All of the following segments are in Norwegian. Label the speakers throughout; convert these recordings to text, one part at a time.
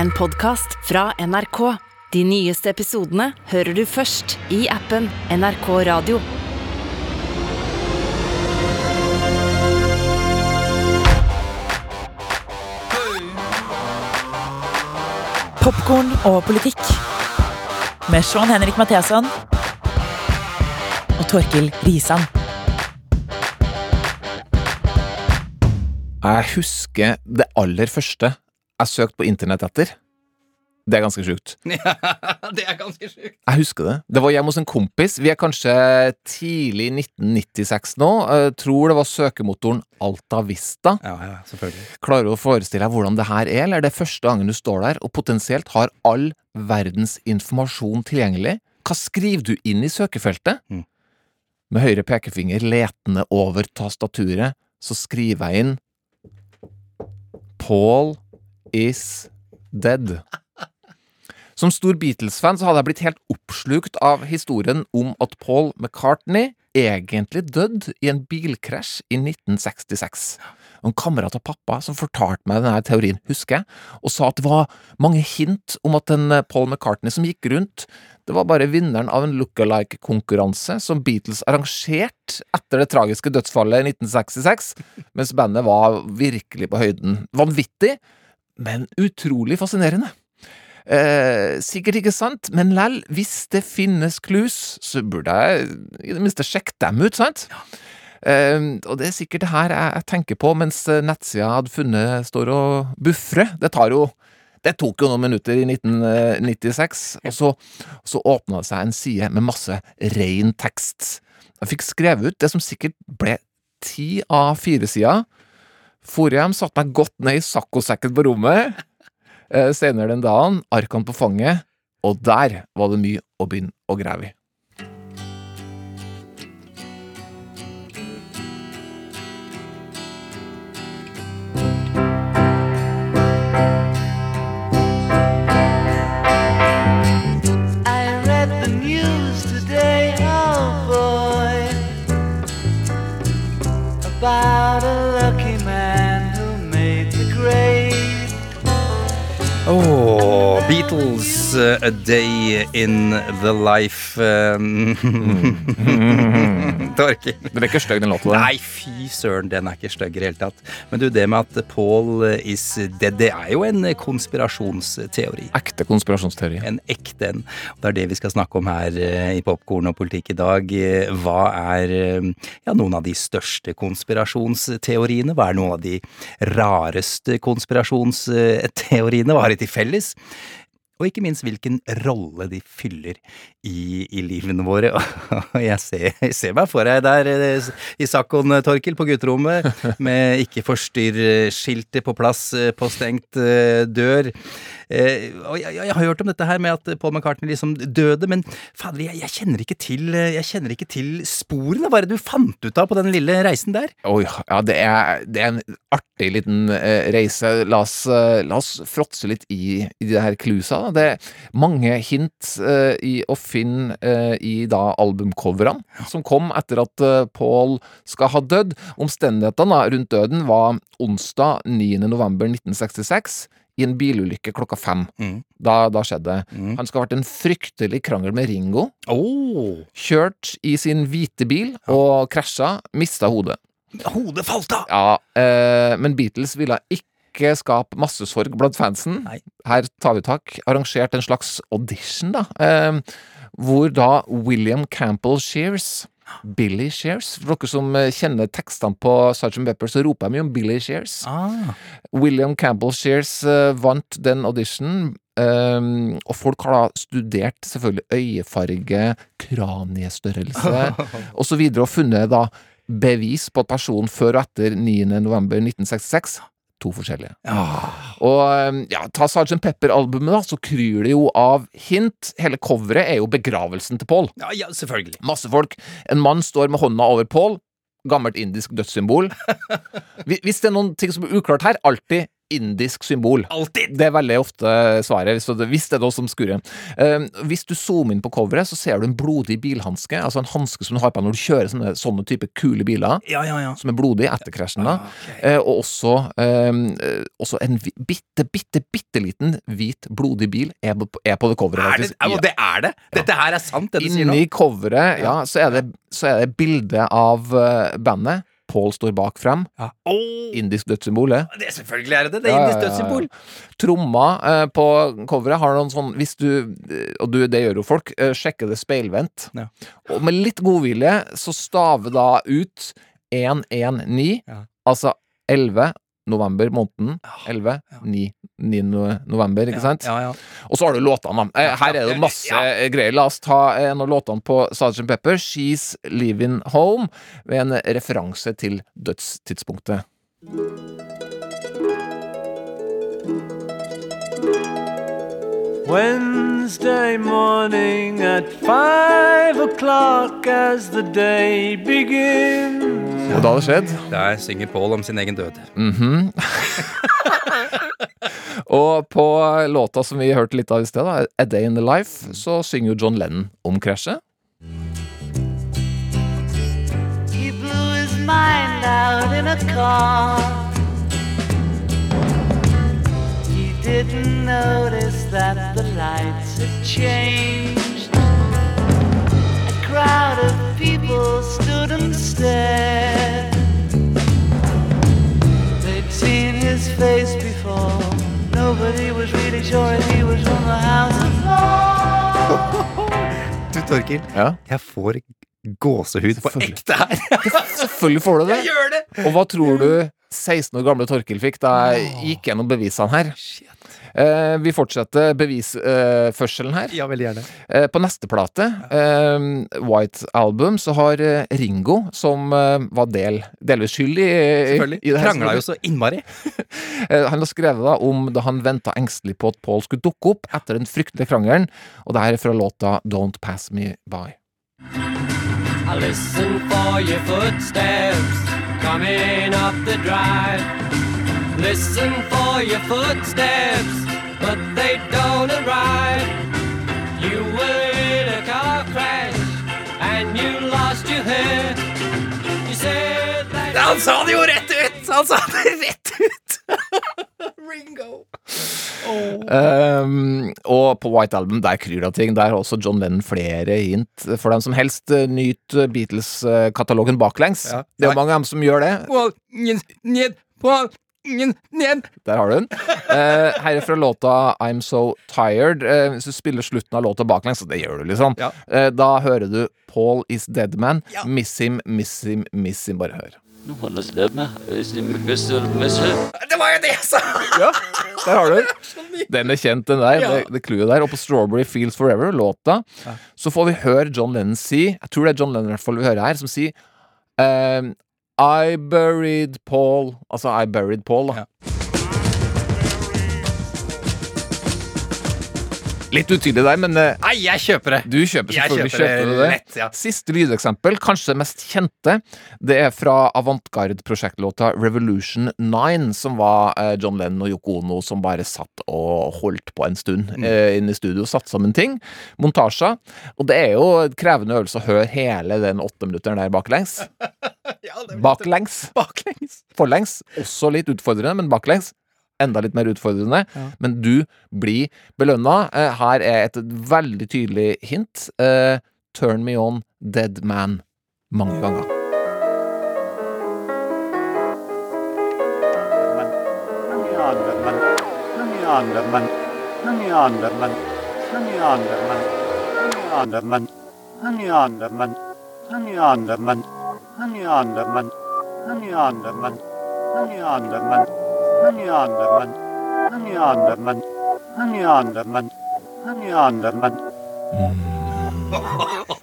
Speaker 1: en podkast fra NRK. De nyeste episodene hører du først i appen NRK Radio.
Speaker 2: Popkorn og politikk. Med Sean Henrik Matheson og Torkil Risan.
Speaker 3: Jeg husker det aller første jeg søkt på internett etter. Det er ganske sjukt.
Speaker 4: det er ganske sjukt.
Speaker 3: Jeg husker det. Det var hjemme hos en kompis. Vi er kanskje tidlig 1996 nå. Jeg tror det var søkemotoren Alta Vista.
Speaker 4: Ja, ja, selvfølgelig.
Speaker 3: Klarer du å forestille deg hvordan det her er, eller er det første gangen du står der og potensielt har all verdens informasjon tilgjengelig? Hva skriver du inn i søkefeltet?
Speaker 4: Mm.
Speaker 3: Med høyre pekefinger letende over tastaturet, så skriver jeg inn Paul is dead. Som stor Beatles-fan så hadde jeg blitt helt oppslukt av historien om at Paul McCartney egentlig døde i en bilkrasj i 1966. En kamerat av pappa som fortalte meg denne teorien, husker jeg, og sa at det var mange hint om at en eh, Paul McCartney som gikk rundt, det var bare vinneren av en look-alike-konkurranse som Beatles arrangerte etter det tragiske dødsfallet i 1966, mens bandet var virkelig på høyden. Vanvittig, men utrolig fascinerende. Eh, sikkert ikke sant, men lell, hvis det finnes clues, så burde jeg i det minste sjekke dem ut, sant? Eh, og det er sikkert det her jeg, jeg tenker på mens eh, nettsida hadde funnet, står og bufrer. Det tar jo det tok jo noen minutter i 1996, og så, så åpna det seg en side med masse ren tekst. Jeg fikk skrevet ut det som sikkert ble ti av fire sider. For hjem, satte meg godt ned i saccosekken på rommet. Eh, senere den dagen, arkene på fanget, og der var det mye å begynne å grave i.
Speaker 4: Uh, A Day in the Life Torkil.
Speaker 3: Den er ikke stygg, den låta. der.
Speaker 4: Nei, fy søren, den er ikke stygg i det hele tatt. Men du, det med at Paul is dead, det er jo en konspirasjonsteori.
Speaker 3: Ekte konspirasjonsteori.
Speaker 4: En ekte en. Det er det vi skal snakke om her eh, i Popkorn og politikk i dag. Eh, Hva er eh, ja, noen av de største konspirasjonsteoriene? Hva er noen av de rareste konspirasjonsteoriene? Hva har de til felles? Og ikke minst hvilken rolle de fyller i, i livene våre. Jeg ser, jeg ser meg for deg der Isakon i saccoen, Torkil, på gutterommet, med ikke forstyrr-skiltet på plass eh, på stengt eh, dør. Eh, og jeg, jeg har hørt om dette her med at Paul McCartney liksom døde, men fader, jeg, jeg, kjenner ikke til, jeg kjenner ikke til sporene. Hva er det du fant ut av på den lille reisen der?
Speaker 3: Oh, ja, det er, det er en artig liten eh, reise. La oss, eh, la oss fråtse litt i, i de her cluesa. Det er mange hint eh, i å finne eh, i da albumcoverne som kom etter at eh, Paul skal ha dødd. Omstendighetene rundt døden var onsdag 9. november 1966. I en bilulykke klokka fem.
Speaker 4: Mm.
Speaker 3: Da, da skjedde det.
Speaker 4: Mm.
Speaker 3: Han skal ha vært en fryktelig krangel med Ringo.
Speaker 4: Oh,
Speaker 3: Kjørt i sin hvite bil og krasja, mista hodet.
Speaker 4: hodet falt av!
Speaker 3: Ja, eh, men Beatles ville ikke skape massesorg blant fansen.
Speaker 4: Nei.
Speaker 3: Her tar vi tak. Arrangert en slags audition, da. Eh, hvor da William Campbell Shears Billy Shears. For dere som eh, kjenner tekstene på Sgt. Pepper, så roper jeg jo om Billy Shears.
Speaker 4: Ah.
Speaker 3: William Campbell Shears eh, vant den auditionen. Um, og folk har da studert selvfølgelig øyefarge, kraniestørrelse osv. Og, og funnet da bevis på at personen før og etter 9. november 1966 to forskjellige. Og um, ja, ta Sgt. Pepper-albumet, da, så kryr det jo av hint. Hele coveret er jo begravelsen til Paul.
Speaker 4: Ja, ja, selvfølgelig.
Speaker 3: Masse folk. En mann står med hånda over Paul. Gammelt indisk dødssymbol. Hvis det er noen ting som er uklart her, alltid indisk symbol.
Speaker 4: Alltid!
Speaker 3: Det er veldig ofte svaret, hvis det, hvis det er noe som skurrer. Eh, hvis du zoomer inn på coveret, så ser du en blodig bilhanske. Altså en hanske som du har på når du kjører sånne, sånne type kule biler.
Speaker 4: Ja, ja, ja.
Speaker 3: Som er blodig etter krasjen, da.
Speaker 4: Okay. ok.
Speaker 3: Eh, og også, eh, også en bitte, bitte, bitte liten hvit, blodig bil er på, er på det coveret.
Speaker 4: Er det, ja, det er det! Dette her er sant, det du sier nå.
Speaker 3: Inni coveret, ja, så er det, så er det bilde av eh, bandet. Paul står bak frem.
Speaker 4: Ja. Oh!
Speaker 3: Indisk dødssymbol. det.
Speaker 4: det er selvfølgelig er det det. Det er
Speaker 3: Ja,
Speaker 4: indisk
Speaker 3: ja, ja, ja.
Speaker 4: dødssymbol.
Speaker 3: Tromma eh, på coveret har noen sånn Hvis du, eh, og du, det gjør jo folk, eh, sjekker det speilvendt.
Speaker 4: Ja.
Speaker 3: Og med litt godvilje så staver da ut 119,
Speaker 4: Ja.
Speaker 3: altså 11 november måneden. 11,
Speaker 4: ni
Speaker 3: 9, 9 november, ikke sant?
Speaker 4: Ja, ja.
Speaker 3: Og så har du låtene, da. Eh, Her er det masse
Speaker 4: Ja.
Speaker 3: eh, greier. La oss ta en av låtene på Sgt. Pepper, 'She's Leaving Home', med en referanse til dødstidspunktet.
Speaker 5: Wednesday morning at five o'clock as the day begins.
Speaker 3: Og da hadde det skjedd.
Speaker 4: Der synger Paul om sin egen død.
Speaker 3: Mhm. og på låta som vi hørte litt av i sted, da, 'A Day In The Life', så synger jo John Lennon om krasjet.
Speaker 5: He blew his mind out in a car. He didn't notice that the lights had changed. Crowd of people stood and stared. They'd seen his face before. Nobody was really sure if he was from the house of law.
Speaker 4: Du, Torkil,
Speaker 3: Ja.
Speaker 4: jeg får gåsehud på ekte her.
Speaker 3: Selvfølgelig får du det.
Speaker 4: Jeg gjør det!
Speaker 3: Og hva tror du 16 år gamle Torkil fikk da jeg gikk gjennom bevisene her? Eh, vi fortsetter bevisførselen her.
Speaker 4: Ja, veldig gjerne.
Speaker 3: Eh, på neste plate, eh, White Album, så har eh, Ringo, som eh, var del, delvis skyld i,
Speaker 4: Selvfølgelig.
Speaker 3: i det her,
Speaker 4: Krangla jo så innmari.
Speaker 3: Eh, Han har skrevet da om da han venta engstelig på at Paul skulle dukke opp etter den fryktelige krangelen, og det her er fra låta Don't Pass Me By.
Speaker 6: I listen for your footsteps coming up the drive. Listen for your footsteps, but they don't arrive. You were in a car crash and you lost your hair. You said that.
Speaker 4: Han sa det jo rett ut! Han sa det rett ut! Ringo.
Speaker 3: Um, og på White Album der kryr det av ting. Der har også John Lennon flere hint. For dem som helst nyt Beatles-katalogen baklengs.
Speaker 4: Ja.
Speaker 3: Det er jo mange av dem som gjør det.
Speaker 4: Well, yes, yes. Paul, ingen ned.
Speaker 3: Der har du den. Uh, her er fra låta I'm So Tired. Uh, hvis du spiller slutten av låta baklengs, og det gjør du, liksom,
Speaker 4: Ja.
Speaker 3: uh, da hører du Paul is dead man.
Speaker 4: Ja.
Speaker 3: Miss him, miss him, miss him. Bare hør.
Speaker 6: No dead.
Speaker 4: Det var jo det jeg sa!
Speaker 3: Ja, der har du den. Den er kjent, den der.
Speaker 4: Ja.
Speaker 3: Det, det clouet der. Og på Strawberry Feels Forever, låta, så får vi høre John Lennon si Jeg tror det er John Lennon vi hører her, som sier ehm, I buried Paul Altså I buried Paul, da.
Speaker 4: Ja.
Speaker 3: Litt utydelig der, men eh,
Speaker 4: Nei, jeg kjøper det.
Speaker 3: du kjøper
Speaker 4: Jeg
Speaker 3: selvfølgelig
Speaker 4: kjøper det
Speaker 3: kjøper du det.
Speaker 4: lett, ja.
Speaker 3: Siste lydeksempel, kanskje det mest kjente, det er fra avantgarde-prosjektlåta Revolution 9, som var eh, John Lennon og Yoko Ono som bare satt og holdt på en stund
Speaker 4: Mm.
Speaker 3: eh, inne i studio, satt sammen ting. Montasjer. Og det er jo et krevende øvelse å høre hele den åtte minutteren der baklengs. Baklengs.
Speaker 4: Baklengs.
Speaker 3: Forlengs. Også litt utfordrende, men baklengs enda litt mer utfordrende, ja. men du blir belønna. Eh, her er et veldig tydelig hint. Eh, turn me on, dead man. Mange ganger.
Speaker 7: Honey on the man, honey on the man, honey on the man. Hani Anderman, Hani Anderman, Hani Anderman, Hani Anderman.
Speaker 3: Hmm.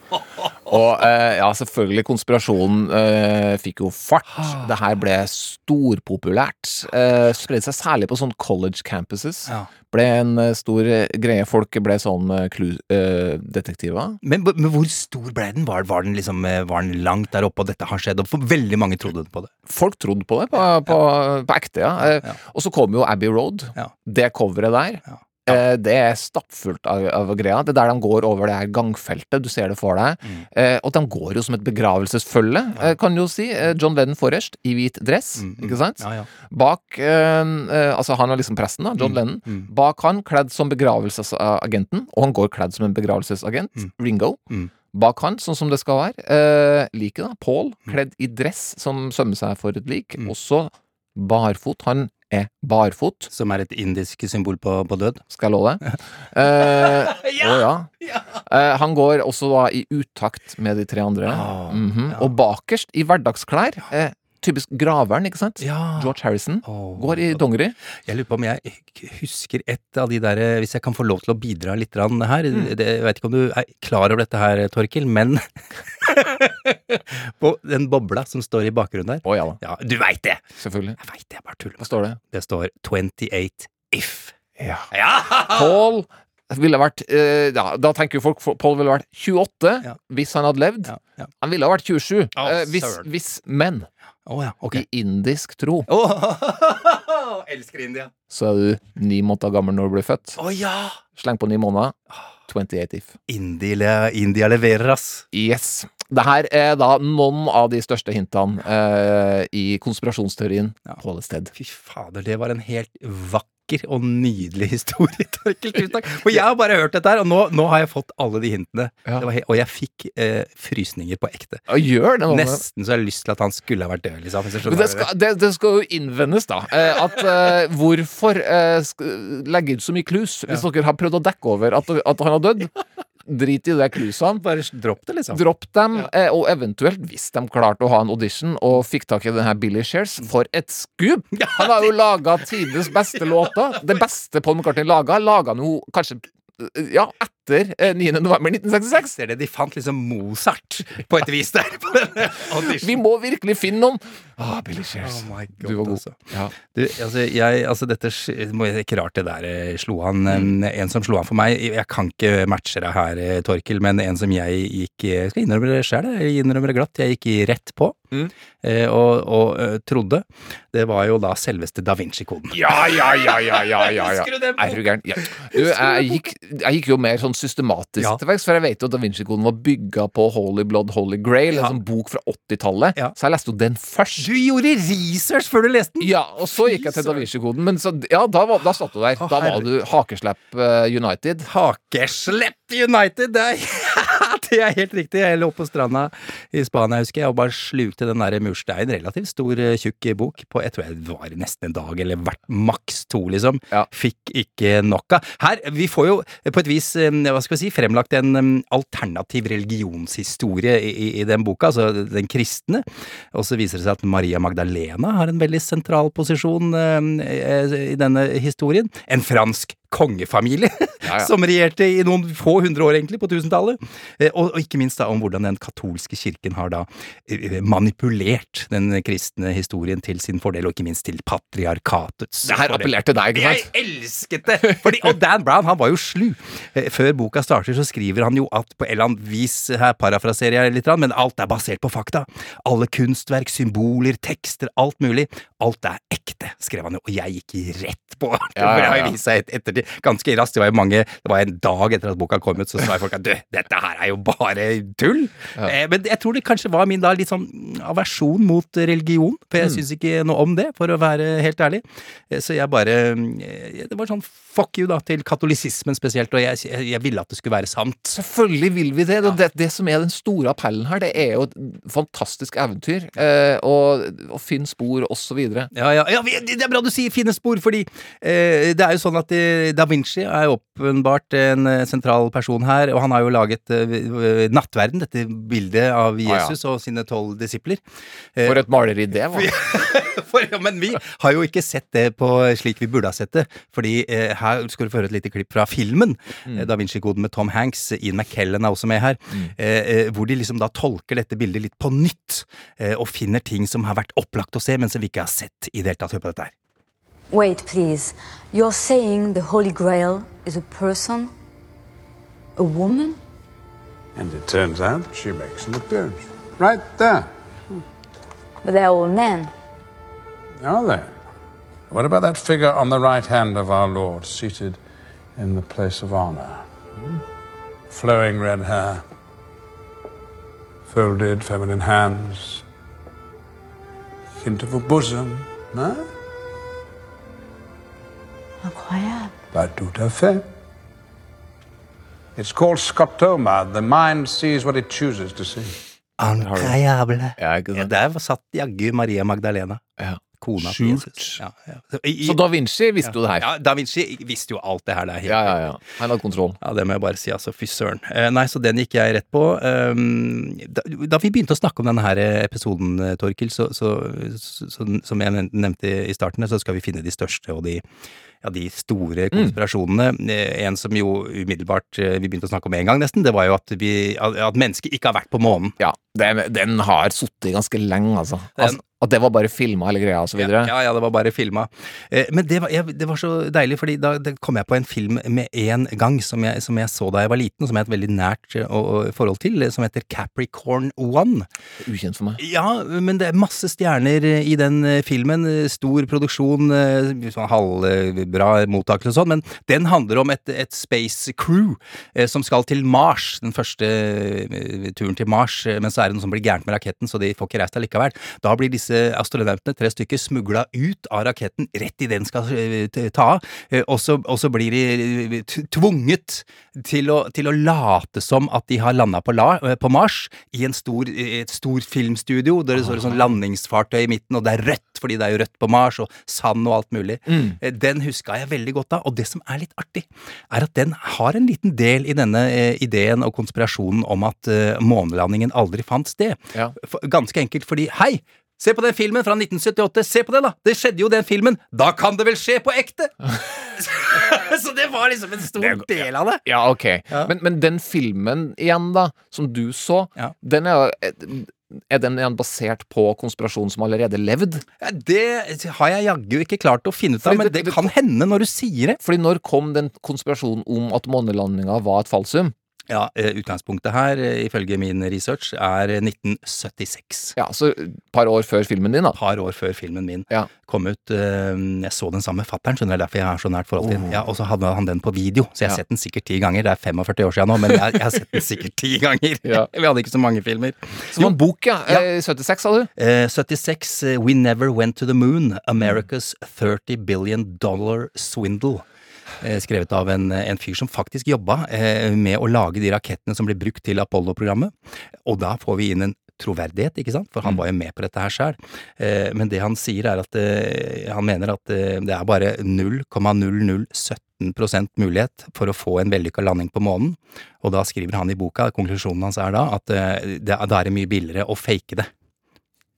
Speaker 3: Og eh, ja, selvfølgelig, konspirasjonen eh, fikk jo fart. Det her ble storpopulært. Eh, spredde seg særlig på sånn college campuses.
Speaker 4: Ja.
Speaker 3: Ble en eh, stor eh, greie. Folk ble sånn eh, clue-detektiver.
Speaker 4: Men, men hvor stor ble den? Var, var, den liksom, var den langt der oppe, og dette har skjedd? For veldig mange trodde på det.
Speaker 3: Folk trodde på det, på, på, på ekte, ja.
Speaker 4: Ja.
Speaker 3: Og så kom jo Abbey Road.
Speaker 4: Ja.
Speaker 3: Det coveret der.
Speaker 4: Ja.
Speaker 3: Eh, det er stappfullt av, av greia. Det er der de går over det her gangfeltet. Du ser det for deg.
Speaker 4: Mm.
Speaker 3: Eh, og de går jo som et begravelsesfølge, ja. kan du jo si. Eh, John Lennon forrest, i hvit dress,
Speaker 4: Mm, mm.
Speaker 3: ikke sant?
Speaker 4: Ja.
Speaker 3: Bak eh, eh, Altså, han er liksom presten, da, John Lennon.
Speaker 4: mm.
Speaker 3: Bak han, kledd som begravelsesagenten, og han går kledd som en begravelsesagent,
Speaker 4: Mm.
Speaker 3: Ringo.
Speaker 4: Mm.
Speaker 3: Bak han, sånn som det skal være, eh, liket, da, Paul,
Speaker 4: Mm.
Speaker 3: kledd i dress som sømmer seg for et lik.
Speaker 4: Mm.
Speaker 3: Også barfot. Han er barfot,
Speaker 4: Som er et indisk symbol på, på død.
Speaker 3: skal jeg love deg. Eh, Å ja. Eh, han går også da i utakt med de tre andre.
Speaker 4: Ah,
Speaker 3: -hmm.
Speaker 4: ja.
Speaker 3: Og bakerst, i hverdagsklær, eh, typisk graveren, ikke sant?
Speaker 4: Ja.
Speaker 3: George Harrison.
Speaker 4: oh,
Speaker 3: Går i dongeri.
Speaker 4: Jeg lurer på om jeg husker et av de der Hvis jeg kan få lov til å bidra litt her
Speaker 3: Mm.
Speaker 4: det, Jeg vet ikke om du er klar over dette her, Torkil, men På den bobla som står i bakgrunnen der
Speaker 3: Å ja
Speaker 4: Ja, du veit det!
Speaker 3: selvfølgelig.
Speaker 4: Jeg veit det, jeg bare tuller.
Speaker 3: Hva står det?
Speaker 4: Det står 28 if.
Speaker 3: Ja.
Speaker 4: Ja!
Speaker 3: Paul ville vært eh, ja, Da tenker jo folk Paul ville vært 28
Speaker 4: Ja.
Speaker 3: hvis han hadde levd.
Speaker 4: Ja, ja.
Speaker 3: Han ville ha vært 27
Speaker 4: oh,
Speaker 3: eh, hvis, hvis menn
Speaker 4: Oh, ja, ok.
Speaker 3: i indisk tro
Speaker 4: Oh, elsker India.
Speaker 3: så er du ni måneder gammel når du blir født.
Speaker 4: Å ja!
Speaker 3: Sleng på ni måneder. 28 if.
Speaker 4: India, India leverer, ass.
Speaker 3: Yes. Det her er da noen av de største hintene eh, i konspirasjonsteorien
Speaker 4: Ja.
Speaker 3: på det sted.
Speaker 4: Fy fader, det var en helt vakker og nydelig historie, Torkel. Tusen takk. For jeg har bare hørt dette her, og nå, nå har jeg fått alle de hintene.
Speaker 3: Ja.
Speaker 4: Det var og jeg fikk eh, frysninger på ekte.
Speaker 3: Ja, gjør det
Speaker 4: Nesten så jeg har lyst til at han skulle ha vært død, liksom.
Speaker 3: Men det skal, det, det skal jo innvendes, da. Eh, at eh, hvorfor eh, legge ut så mye klus hvis dere har prøvd å dekke over at, at han har dødd? Drit i de klusene.
Speaker 4: Bare dropp det, liksom.
Speaker 3: Dropp dem, ja. og eventuelt, hvis de klarte å ha en audition og fikk tak i den her Billy Shares, for et skup! Han har jo laga tidenes beste låter. Det beste Paul McCartney laga, laga han jo kanskje eh, ja, etter 9. november 1966.
Speaker 4: Ser det, de fant liksom Mozart på et vis der.
Speaker 3: Vi må virkelig finne noen. Ah, Billy Shears.
Speaker 4: Oh God,
Speaker 3: du var god.
Speaker 4: altså.
Speaker 3: Ja.
Speaker 4: Du, altså, jeg, altså dette jeg- Ikke rart det der eh, slo han.
Speaker 3: Mm.
Speaker 4: En, en som slo han for meg Jeg kan ikke matche deg her, eh, Torkil, men en som jeg gikk skal innrømme det sjøl, jeg innrømmer det glatt. Jeg gikk rett på,
Speaker 3: Mm.
Speaker 4: og, og trodde. Det var jo da selveste da Vinci-koden.
Speaker 3: Ja, ja, ja, ja, ja, ja, ja. Er du gæren? Jeg, jeg gikk jo mer sånn systematisk
Speaker 4: Ja.
Speaker 3: til verks, for jeg vet jo at Da Vinci-koden var bygga på Holy Blood, Holy Grail,
Speaker 4: Ja.
Speaker 3: en sånn bok fra 80-tallet.
Speaker 4: Ja.
Speaker 3: Så jeg leste jo den først.
Speaker 4: Du gjorde research før du leste den!
Speaker 3: Ja, og så gikk jeg til Da Vinci-koden. Men så, ja, da, var, da satt du der.
Speaker 4: Å,
Speaker 3: Da var du hakeslepp eh, United.
Speaker 4: Hakeslepp United! Det er, det er helt riktig. Jeg lå på stranda i Spania, husker jeg, og bare slukte den der mursteinen. Relativt stor, eh, tjukk bok på jeg tror det var nesten en dag, eller hvert maks to, liksom.
Speaker 3: Ja.
Speaker 4: Fikk ikke nok av. Her, vi får jo på et vis, eh, hva skal vi si, fremlagt en eh, alternativ religionshistorie i, i, i den boka, altså den kristne. Og så viser det seg at Maria Magdalena har en veldig sentral posisjon eh, i denne historien. En fransk kongefamilie
Speaker 3: Ja, ja.
Speaker 4: som regjerte i noen få hundre år, egentlig, på 1000-tallet. Eh, Og, og ikke minst da om hvordan den katolske kirken har da eh, manipulert den kristne historien til sin fordel, og ikke minst til patriarkatets
Speaker 3: Det her appellerte deg, ikke
Speaker 4: Jeg elsket det! Fordi, og Dan Brown han var jo slu. Eh, Før boka starter, så skriver han jo at på et eller annet vis Her parafraserer jeg litt, men alt er basert på fakta. Alle kunstverk, symboler, tekster, alt mulig. Alt er ekte, skrev han jo. Og jeg gikk rett på.
Speaker 3: Ja, ja,
Speaker 4: For
Speaker 3: ja.
Speaker 4: vist seg et- ettertid ganske raskt. Det var jo mange Det var en dag etter at boka kom ut, så sa folk at du, dette her er jo bare tull.
Speaker 3: Ja.
Speaker 4: Eh, men jeg tror det kanskje var min da litt sånn aversjon mot religion, for jeg
Speaker 3: Mm.
Speaker 4: syns ikke noe om det, for å være helt ærlig. Eh, Så jeg bare eh, Det var sånn fuck you da til katolisismen spesielt, og jeg, jeg, jeg ville at det skulle være sant.
Speaker 3: Selvfølgelig vil vi det. Og det. Det som er den store appellen her, det er jo et fantastisk eventyr. Eh, og finn spor, spor osv. videre.
Speaker 4: Ja, ja, ja, det er bra du sier fine spor, fordi eh, det er jo sånn at eh, Da Vinci er åpenbart en eh, sentral person her, og han har jo laget eh, Nattverden, dette bildet av
Speaker 3: ja.
Speaker 4: Jesus og sine tolv disipler.
Speaker 3: For et maleri det var.
Speaker 4: For, ja, men vi har jo ikke sett det på slik vi burde ha sett det. Fordi her skal du få høre et lite klipp fra filmen.
Speaker 3: Mm.
Speaker 4: Da Vinci-koden med Tom Hanks. Ian McKellen er også med her. mm. eh, hvor de liksom da tolker dette bildet litt på nytt. Og finner ting som har vært opplagt å se, men som vi ikke har sett i det hele tatt. Hør på dette her.
Speaker 8: Wait, please. You're saying the Holy Grail is a person? A woman?
Speaker 9: And it turns out she makes an appearance. Right there.
Speaker 8: But they're all men.
Speaker 9: Are they? What about that figure on the right hand of our Lord, seated in the place of honor? Hmm? Flowing red hair, folded feminine hands, a bosom, no?
Speaker 8: Incroyable.
Speaker 9: Pas tout à fait. It's called scoptoma. The mind sees what it chooses to see.
Speaker 4: Incroyable.
Speaker 3: Ja, ikke
Speaker 4: Ja, der satt jaggu Maria Magdalena.
Speaker 3: Ja.
Speaker 4: Kona til Jesus. Ja, ja. Så, i, i,
Speaker 3: Så Da Vinci visste jo det her.
Speaker 4: ja, Da Vinci visste jo alt det her. Det helt
Speaker 3: Ja, ja, ja. Han hadde kontroll.
Speaker 4: Ja, det må jeg bare si, altså. Fy søren. Eh, nei, så den gikk jeg rett på. Um, da, da vi begynte å snakke om denne her episoden, eh, Torkil, så, så, som jeg nevnte i starten, så skal vi finne de største og de ja, de store konspirasjonene. Mm. En som jo umiddelbart eh, vi begynte å snakke om en gang, nesten, det var jo at, vi, at mennesket ikke har vært på månen.
Speaker 3: Ja, den, den har sittet ganske lenge, altså. altså. At det var bare filma hele greia, så videre.
Speaker 4: Ja, ja, det var bare filma. Eh, men det var, jeg, det var så deilig, fordi da kom jeg på en film med en gang som jeg, som jeg så da jeg var liten, og som jeg har et veldig nært eh, og, og forhold til, eh, som heter Capricorn One.
Speaker 3: Ukjent for meg.
Speaker 4: Ja, men det er masse stjerner i den filmen. Stor produksjon, sånn halvbra mottakelse og sånn, men den handler om et, et space crew eh, som skal til Mars, den første turen til Mars, men så er det noe som blir gærent med raketten, så de får ikke reist allikevel. Da blir disse astronautene, tre stykker, smugla ut av raketten rett idet den skal eh, ta av, eh, og så, blir de eh, tvunget til å, til å late som at de har landa på, la, på Mars i en stor, et stor filmstudio, der det står et sånn landingsfartøy i midten, og det er rødt, fordi det er jo rødt på Mars, og sand og alt mulig. Mm. Den huska jeg veldig godt av, og det som er litt artig, er at den har en liten del i denne ideen og konspirasjonen om at månelandingen aldri fant sted.
Speaker 3: Ja.
Speaker 4: Ganske enkelt fordi Hei! Se på den filmen fra 1978! Se på det, da! Det skjedde jo den filmen! Da kan det vel skje på ekte! så det var liksom en stor del av det.
Speaker 3: Ja, ok. Men, men den filmen igjen, da, som du så,
Speaker 4: Ja.
Speaker 3: den er Er den igjen basert på konspirasjonen som allerede levd?
Speaker 4: Ja, det har jeg jaggu ikke klart å finne ut av, men
Speaker 3: det-
Speaker 4: det
Speaker 3: det-
Speaker 4: kan hende når du sier det.
Speaker 3: Fordi når kom den konspirasjonen om at månelandinga var et falsum?
Speaker 4: Ja, eh, Utgangspunktet her, eh, ifølge min research, er 1976.
Speaker 3: Ja, så par år før filmen din, da.
Speaker 4: Par år før filmen min
Speaker 3: Ja.
Speaker 4: kom ut. eh, Jeg så den sammen med fatter'n, skjønner du, derfor jeg har så nært forhold til den. Ja, og så hadde han den på video, så jeg har
Speaker 3: Ja.
Speaker 4: sett den sikkert ti ganger. Det er 45 år siden nå, men jeg, jeg har sett den sikkert ti ganger.
Speaker 3: Ja.
Speaker 4: Vi hadde ikke så mange filmer.
Speaker 3: Så var en bok, ja.
Speaker 4: Ja.
Speaker 3: Eh, 76, sa du?
Speaker 4: Eh, 76, eh, We Never Went to the Moon, America's 30 Billion Dollar Swindle. Eh, skrevet av en, en fyr som faktisk jobba eh, med å lage de rakettene som ble brukt til Apollo-programmet. Og da får vi inn en troverdighet, ikke sant, for han var jo med på dette her sjøl. Eh, men det han sier er at eh, han mener at eh, det er bare 0,0017% mulighet for å få en vellykka landing på månen. Og da skriver han i boka, konklusjonen hans er da at eh, da er det mye billigere å fake det.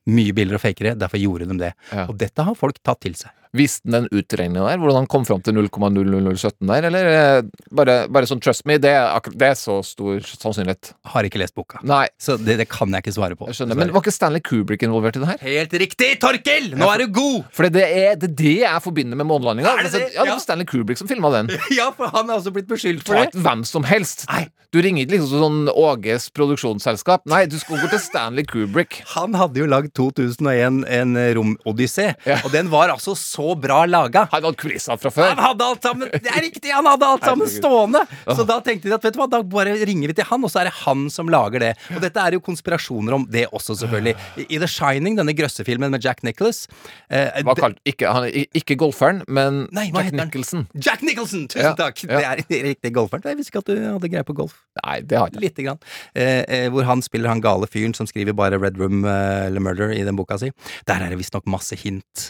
Speaker 4: Mye billigere å fakere, derfor gjorde de det.
Speaker 3: Ja.
Speaker 4: Og dette har folk tatt til seg.
Speaker 3: Visste han den utregninga der? Hvordan han kom fram til 0,00017 der? Eller eh, bare, bare sånn trust me, det er, det er så stor sannsynlighet?
Speaker 4: Har ikke lest boka.
Speaker 3: Nei,
Speaker 4: Så det, det kan jeg ikke svare på.
Speaker 3: jeg skjønner. Men var ikke Stanley Kubrick involvert i det her?
Speaker 4: Helt riktig, Torkel! Nå er du god!
Speaker 3: For det er det, det jeg forbinder med månelandinga.
Speaker 4: Det det?
Speaker 3: Ja, det var Stanley Kubrick som filma den.
Speaker 4: Ja, for han er også blitt beskyldt for det.
Speaker 3: hvem som helst.
Speaker 4: Nei.
Speaker 3: Du ringer ikke liksom sånn Åges produksjonsselskap. Nei, du skal gå til Stanley Kubrick.
Speaker 4: Han hadde jo lagd 2001 en romodyssé,
Speaker 3: Ja.
Speaker 4: og den var altså så så bra laga.
Speaker 3: Han hadde kulisser fra før.
Speaker 4: Han hadde alt sammen Det er riktig! Han hadde alt sammen stående! Så da tenkte de at vet du hva, da bare ringer vi til han, og så er det han som lager det. Og dette er jo konspirasjoner om det også, selvfølgelig. I, The Shining, denne grøssefilmen med Jack Nicholas eh,
Speaker 3: kalt, ikke, han, ikke golferen, men
Speaker 4: Nei,
Speaker 3: Jack? Nicholson.
Speaker 4: Jack Nicholson! Tusen
Speaker 3: Ja,
Speaker 4: takk!
Speaker 3: ja.
Speaker 4: Det er riktig golferen. Jeg visste ikke at du hadde greie på golf.
Speaker 3: Nei, det har jeg.
Speaker 4: Lite grann. Eh, eh, hvor han spiller han gale fyren som skriver bare Red Room eh, eller Murder i den boka si. Der er det visstnok masse hint,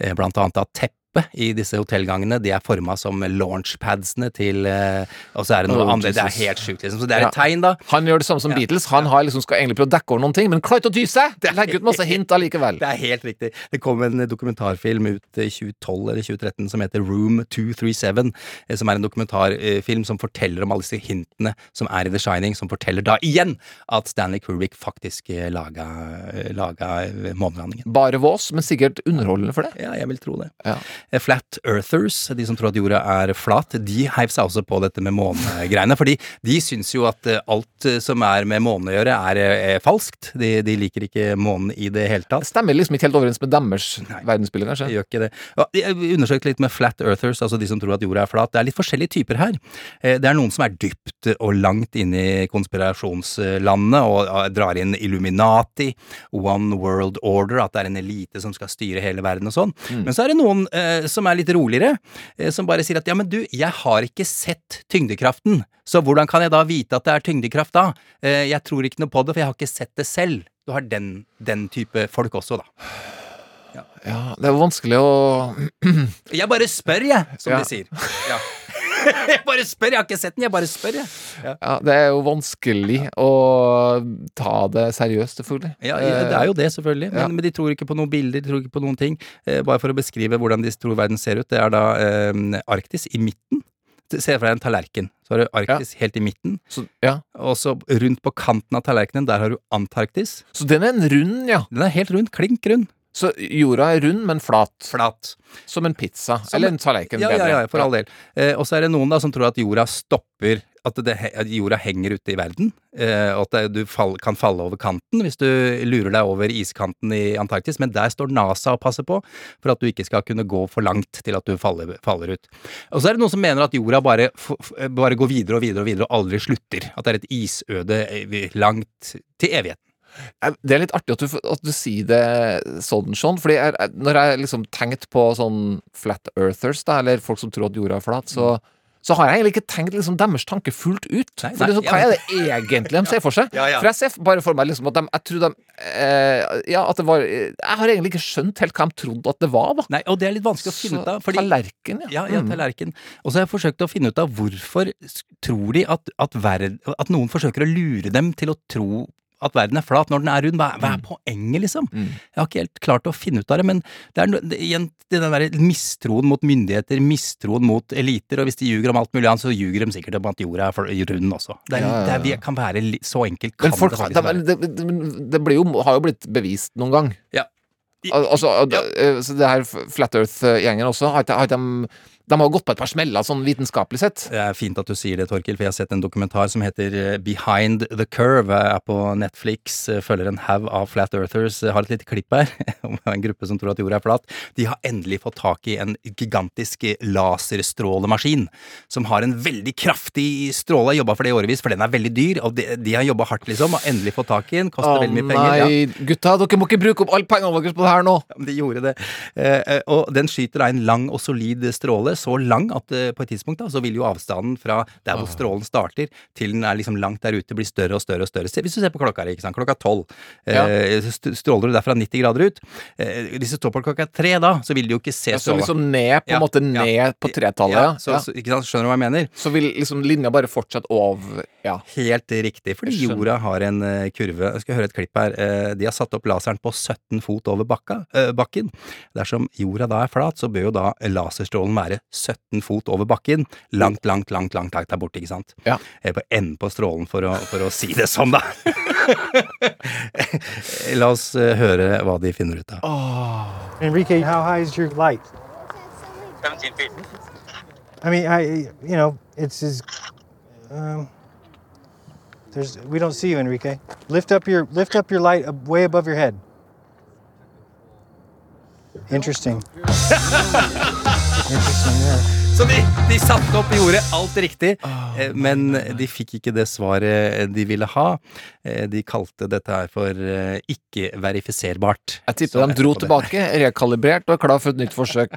Speaker 4: eh, blant annet at teppet i disse hotellgangene de er forma som launchpadsene til eh, Og så er det noe
Speaker 3: Oh,
Speaker 4: andre. Det er helt sjukt, liksom. Så det er
Speaker 3: Ja.
Speaker 4: et tegn, da.
Speaker 3: Han gjør det samme som
Speaker 4: Ja.
Speaker 3: Beatles. Han har liksom skal egentlig prøve å dekke over noen ting, men klarer ikke å dy seg! Legger ut masse hint allikevel.
Speaker 4: Det er helt riktig. Det kom en dokumentarfilm ut i 2012 eller 2013 som heter Room 237, eh, som er en dokumentarfilm som forteller om alle disse hintene som er i The Shining, som forteller da igjen at Stanley Kubrick faktisk eh, laga, eh, laga eh, månelandingen.
Speaker 3: Bare vås, men sikkert underholdende for det.
Speaker 4: Ja, jeg vil tro det.
Speaker 3: Ja.
Speaker 4: Eh, Flat Earthers, de som tror at jorda er flat, de heiv seg også på dette med månegreiene. Fordi de syns jo at eh, alt eh, som er med månen å gjøre, er, er falskt. De, de liker ikke månen i det hele tatt.
Speaker 3: Stemmer liksom ikke helt overens med deres verdensbilde, kanskje.
Speaker 4: Gjør ikke det. Jeg undersøkte litt med flat earthers, altså de som tror at jorda er flat. Det er litt forskjellige typer her. Det er noen som er dypt og langt inne i konspirasjonslandet og drar inn Illuminati, One World Order, at det er en elite som skal styre hele verden og sånn. Men så er det noen som er litt roligere, eh, som bare sier at ja, men du, jeg har ikke sett tyngdekraften, så hvordan kan jeg da vite at det er tyngdekraft da? Eh, jeg tror ikke noe på det, for jeg har ikke sett det selv. Du har den, den type folk også, da.
Speaker 3: Ja, det er vanskelig å
Speaker 4: Jeg bare spør, jeg, som
Speaker 3: Ja.
Speaker 4: de sier. Ja. jeg bare spør, jeg har ikke sett den, jeg bare spør, jeg.
Speaker 3: Ja, det er jo vanskelig å ta det seriøst, selvfølgelig.
Speaker 4: Ja, ja, det er jo det, selvfølgelig. Men,
Speaker 3: Ja.
Speaker 4: men de tror ikke på noen bilder, de tror ikke på noen ting. Eh, bare for å beskrive hvordan de tror verden ser ut. Det er da eh, Arktis i midten. Se for deg en tallerken. Så har du Arktis helt i midten,
Speaker 3: Så, ja.
Speaker 4: og så rundt på kanten av tallerkenen, der har du Antarktis.
Speaker 3: så den er en rund, ja.
Speaker 4: Den er helt rund, klink rund.
Speaker 3: Så jorda er rund, men flat.
Speaker 4: Flat.
Speaker 3: Som en pizza.
Speaker 4: Som
Speaker 3: Eller
Speaker 4: en-
Speaker 3: en tallerken.
Speaker 4: Ja, ja, ja, for all del. Eh, og så er det noen da som tror at jorda stopper At, det, at jorda henger ute i verden. Eh, og at det, du fall, kan falle over kanten hvis du lurer deg over iskanten i Antarktis. Men der står NASA og passer på for at du ikke skal kunne gå for langt til at du faller, faller ut. Og så er det noen som mener at jorda bare, bare går videre og videre og videre og aldri slutter. At det er et isøde eh, langt til evigheten.
Speaker 3: Det er litt artig at du, at du sier det sånn, Sean. Fordi jeg, når jeg liksom tenkt på sånn flat earthers, da, eller folk som tror at jorda er flat, så, så har jeg egentlig ikke tenkt liksom deres tanke fullt ut.
Speaker 4: Nei,
Speaker 3: For hva er det egentlig de ser for seg?
Speaker 4: Ja, ja.
Speaker 3: For jeg ser bare for meg liksom at de Jeg tror de eh, Ja, at det var Jeg har egentlig ikke skjønt helt hva de trodde at det var, da.
Speaker 4: Nei, og det er litt vanskelig å finne ut av. fordi-
Speaker 3: Tallerken,
Speaker 4: Ja, ja,
Speaker 3: ja
Speaker 4: tallerken. Og så har jeg forsøkt å finne ut av hvorfor tror de at, at, verd, at noen forsøker å lure dem til å tro at verden er flat når den er rund. Hva, hva er poenget, liksom?
Speaker 3: Mm.
Speaker 4: Jeg har ikke helt klart å finne ut av det, men det er det, igjen den der mistroen mot myndigheter, mistroen mot eliter, og hvis de ljuger om alt mulig annet, så ljuger de sikkert om at jorda er rund også. Det, er,
Speaker 3: Ja, ja, ja.
Speaker 4: det kan være så enkelt kan
Speaker 3: Men folk,
Speaker 4: det være.
Speaker 3: det, det, det blir jo, har jo blitt bevist noen gang.
Speaker 4: Ja. I-
Speaker 3: altså,
Speaker 4: ja.
Speaker 3: eh, så det her Flat Earth-gjengen også, har ikke de, de har gått på et par smeller, sånn vitenskapelig sett.
Speaker 4: Det er fint at du sier det, Torkil, for jeg har sett en dokumentar som heter eh, Behind the Curve. Jeg er på Netflix, eh, følger en haug av Flat Earthers. Jeg har et lite klipp her om en gruppe som tror at jorda er flat. De har endelig fått tak i en gigantisk laserstrålemaskin som har en veldig kraftig stråle. Jeg jobba for det i årevis, for den er veldig dyr, og de, de har jobba hardt, liksom. Har endelig fått tak i den. Koster
Speaker 3: oh,
Speaker 4: veldig mye penger. Ja.
Speaker 3: nei, gutta, dere må ikke bruke opp alle pengene deres på det her nå!
Speaker 4: Ja, men De gjorde det. Eh, eh, og den skyter da en lang og solid stråle, så lang at eh, på et tidspunkt da, så vil jo avstanden fra der hvor strålen starter, til den er liksom langt der ute, blir større og større og større. Hvis du ser på klokka, ikke sant? klokka tolv, eh, st- stråler du derfra 90 grader ut. Eh, hvis du står på klokka tre da, så vil du jo ikke se
Speaker 3: Ja, så
Speaker 4: stråla.
Speaker 3: liksom ned, på en
Speaker 4: Ja,
Speaker 3: måte
Speaker 4: ja.
Speaker 3: ned på tretallet,
Speaker 4: Ja,
Speaker 3: ja.
Speaker 4: Skjønner du hva jeg mener?
Speaker 3: Så vil liksom linja bare fortsette over Ja.
Speaker 4: Helt riktig, fordi jorda har en kurve. Jeg skal høre et klipp her. De har satt opp laseren på 17 fot over bakka, bakken. Dersom jorda da er flat, så bør jo da laserstrålen være 17 fot over bakken. Langt, langt, langt langt, langt der borte, ikke sant?
Speaker 3: Ja.
Speaker 4: er på enden på strålen, for å, for å si det sånn, da. La oss eh, høre hva de finner ut av.
Speaker 10: Enrique, how high is your light?
Speaker 11: 17 feet.
Speaker 10: I mean, I, you know, it's as, um, there's, we don't see you, Enrique. Lift up your, lift up your light way above your head. Interesting.
Speaker 4: Så de, de satte opp, gjorde alt riktig, eh, men de fikk ikke det svaret de ville ha. Eh, De kalte dette her for eh, ikke-verifiserbart.
Speaker 3: Jeg tipper de dro tilbake, rekalibrert og er klar for et nytt forsøk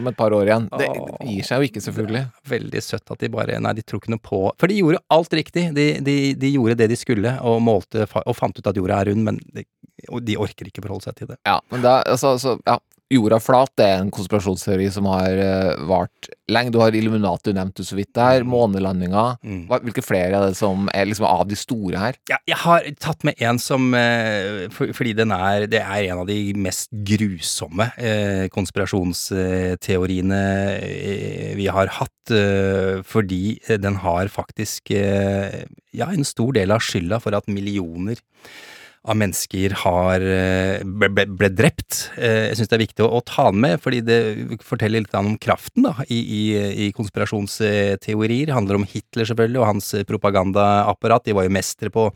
Speaker 3: om et par år igjen. Det gir seg jo ikke, selvfølgelig.
Speaker 4: Veldig søtt at de bare Nei, de tror ikke noe på For de gjorde alt riktig. De, de, de gjorde det de skulle, og målte og fant ut at jorda er rund, men de, og de orker ikke forholde seg til det.
Speaker 3: Ja, men da, altså, altså ja. Jorda flat det er en konspirasjonsteori som har uh, vart lenge. Du har Illuminati, du nevnte så vidt der. Månelandinga.
Speaker 4: Mm.
Speaker 3: Hvilke flere er det som er liksom av de store her?
Speaker 4: Ja, jeg har tatt med en som uh, for, Fordi den er Det er en av de mest grusomme uh, konspirasjonsteoriene vi har hatt. Fordi den har faktisk ja, en stor del av skylda for at millioner av mennesker har eh, ble, ble, ble drept. Eh, Jeg syns det er viktig å, å ta den med, fordi det forteller litt om kraften da, i, i, i konspirasjonsteorier. Det handler om Hitler selvfølgelig, og hans propagandaapparat. De var jo mestere på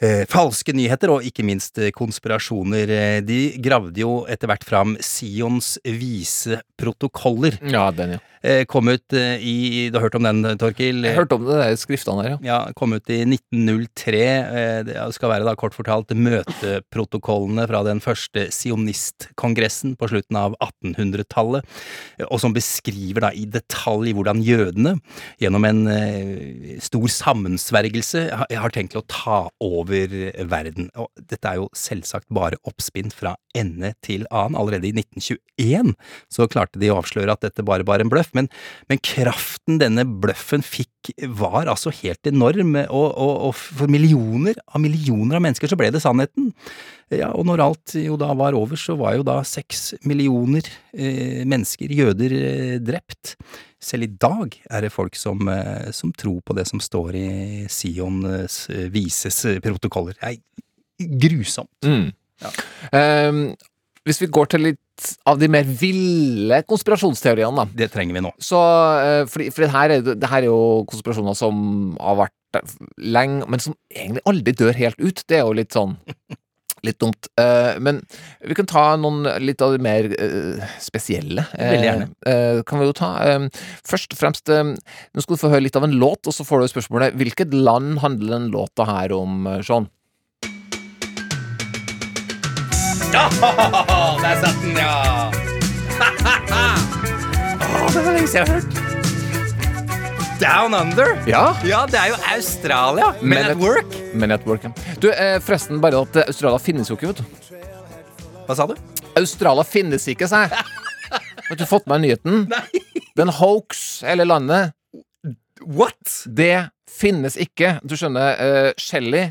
Speaker 4: eh, falske nyheter, og ikke minst eh, konspirasjoner. Eh, De gravde jo etter hvert fram Sions vise protokoller.
Speaker 3: Ja, den, ja.
Speaker 4: Eh, Kom ut eh, i Du har hørt om den, Torkil?
Speaker 3: Jeg hørte om det der skriftene der, ja.
Speaker 4: Ja, kom ut i 1903. eh, Det skal være da kort fortalt møteprotokollene fra den første sionistkongressen på slutten av 1800-tallet, eh, og som beskriver da i detalj hvordan jødene gjennom en stor sammensvergelse har, har tenkt til å ta over verden. Og dette er jo selvsagt bare oppspinn fra ende til annen. Allerede i 1921 så klarte de å avsløre at dette bare var en bløff, men, men kraften denne bløffen fikk var altså helt enorm, og, og, og for millioner av millioner av mennesker så ble det sannheten. Ja, og når alt jo da var over, så var jo da seks millioner eh, mennesker, jøder, eh, drept. Selv i dag er det folk som, eh, som tror på det som står i Sions eh, vises protokoller. Det er grusomt.
Speaker 3: Mm. Ehm, hvis vi går til litt av de mer ville konspirasjonsteoriene, da.
Speaker 4: Det trenger vi nå.
Speaker 3: Så, for, for det, her er, det her er jo konspirasjoner som har vært lenge, men som egentlig aldri dør helt ut. Det er jo litt sånn Litt dumt. Eh, men vi kan ta noen litt av de mer eh, spesielle.
Speaker 4: Veldig gjerne.
Speaker 3: eh, kan vi jo ta. Først og fremst Nå skal du få høre litt av en låt, og så får du spørsmålet Hvilket land handler den låta her om, Sean?
Speaker 4: Ja, der satt den, ja! Åh, det var lenge siden jeg har hørt. Down Under?
Speaker 3: Ja.
Speaker 4: Ja, det er jo Australia. Men,
Speaker 3: Men
Speaker 4: at
Speaker 3: at,
Speaker 4: work.
Speaker 3: Men at work, ja. Du, eh, forresten, bare at eh, Australia finnes jo ikke, vet du.
Speaker 4: Hva sa du?
Speaker 3: Australia finnes ikke, sa jeg. Har du fått med nyheten?
Speaker 4: Nei.
Speaker 3: Den hoax, hele landet.
Speaker 4: What?
Speaker 3: Det finnes ikke. Du skjønner, uh, Shelly,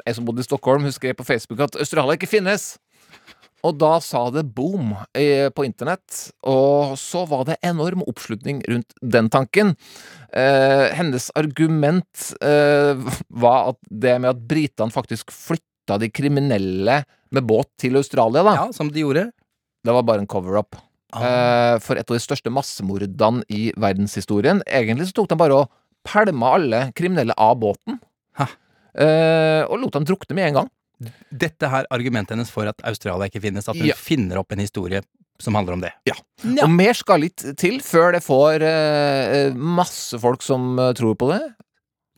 Speaker 3: jeg som bodde i Stockholm, hun skrev på Facebook at Australia ikke finnes. Og da sa det boom på internett, og så var det enorm oppslutning rundt den tanken. Eh, hennes argument eh, var at det med at britene faktisk flytta de kriminelle med båt til Australia, da,
Speaker 4: Ja, som de gjorde.
Speaker 3: det var bare en cover-up. Eh, for et av de største massemordene i verdenshistorien. Egentlig så tok de bare og pælma alle kriminelle av båten. Eh, og lot dem drukne med en gang.
Speaker 4: Dette her argumentet hennes for at Australia ikke finnes, at hun
Speaker 3: Ja.
Speaker 4: finner opp en historie som handler om det.
Speaker 3: Ja. Og mer skal litt til før det får eh, masse folk som eh, tror på det.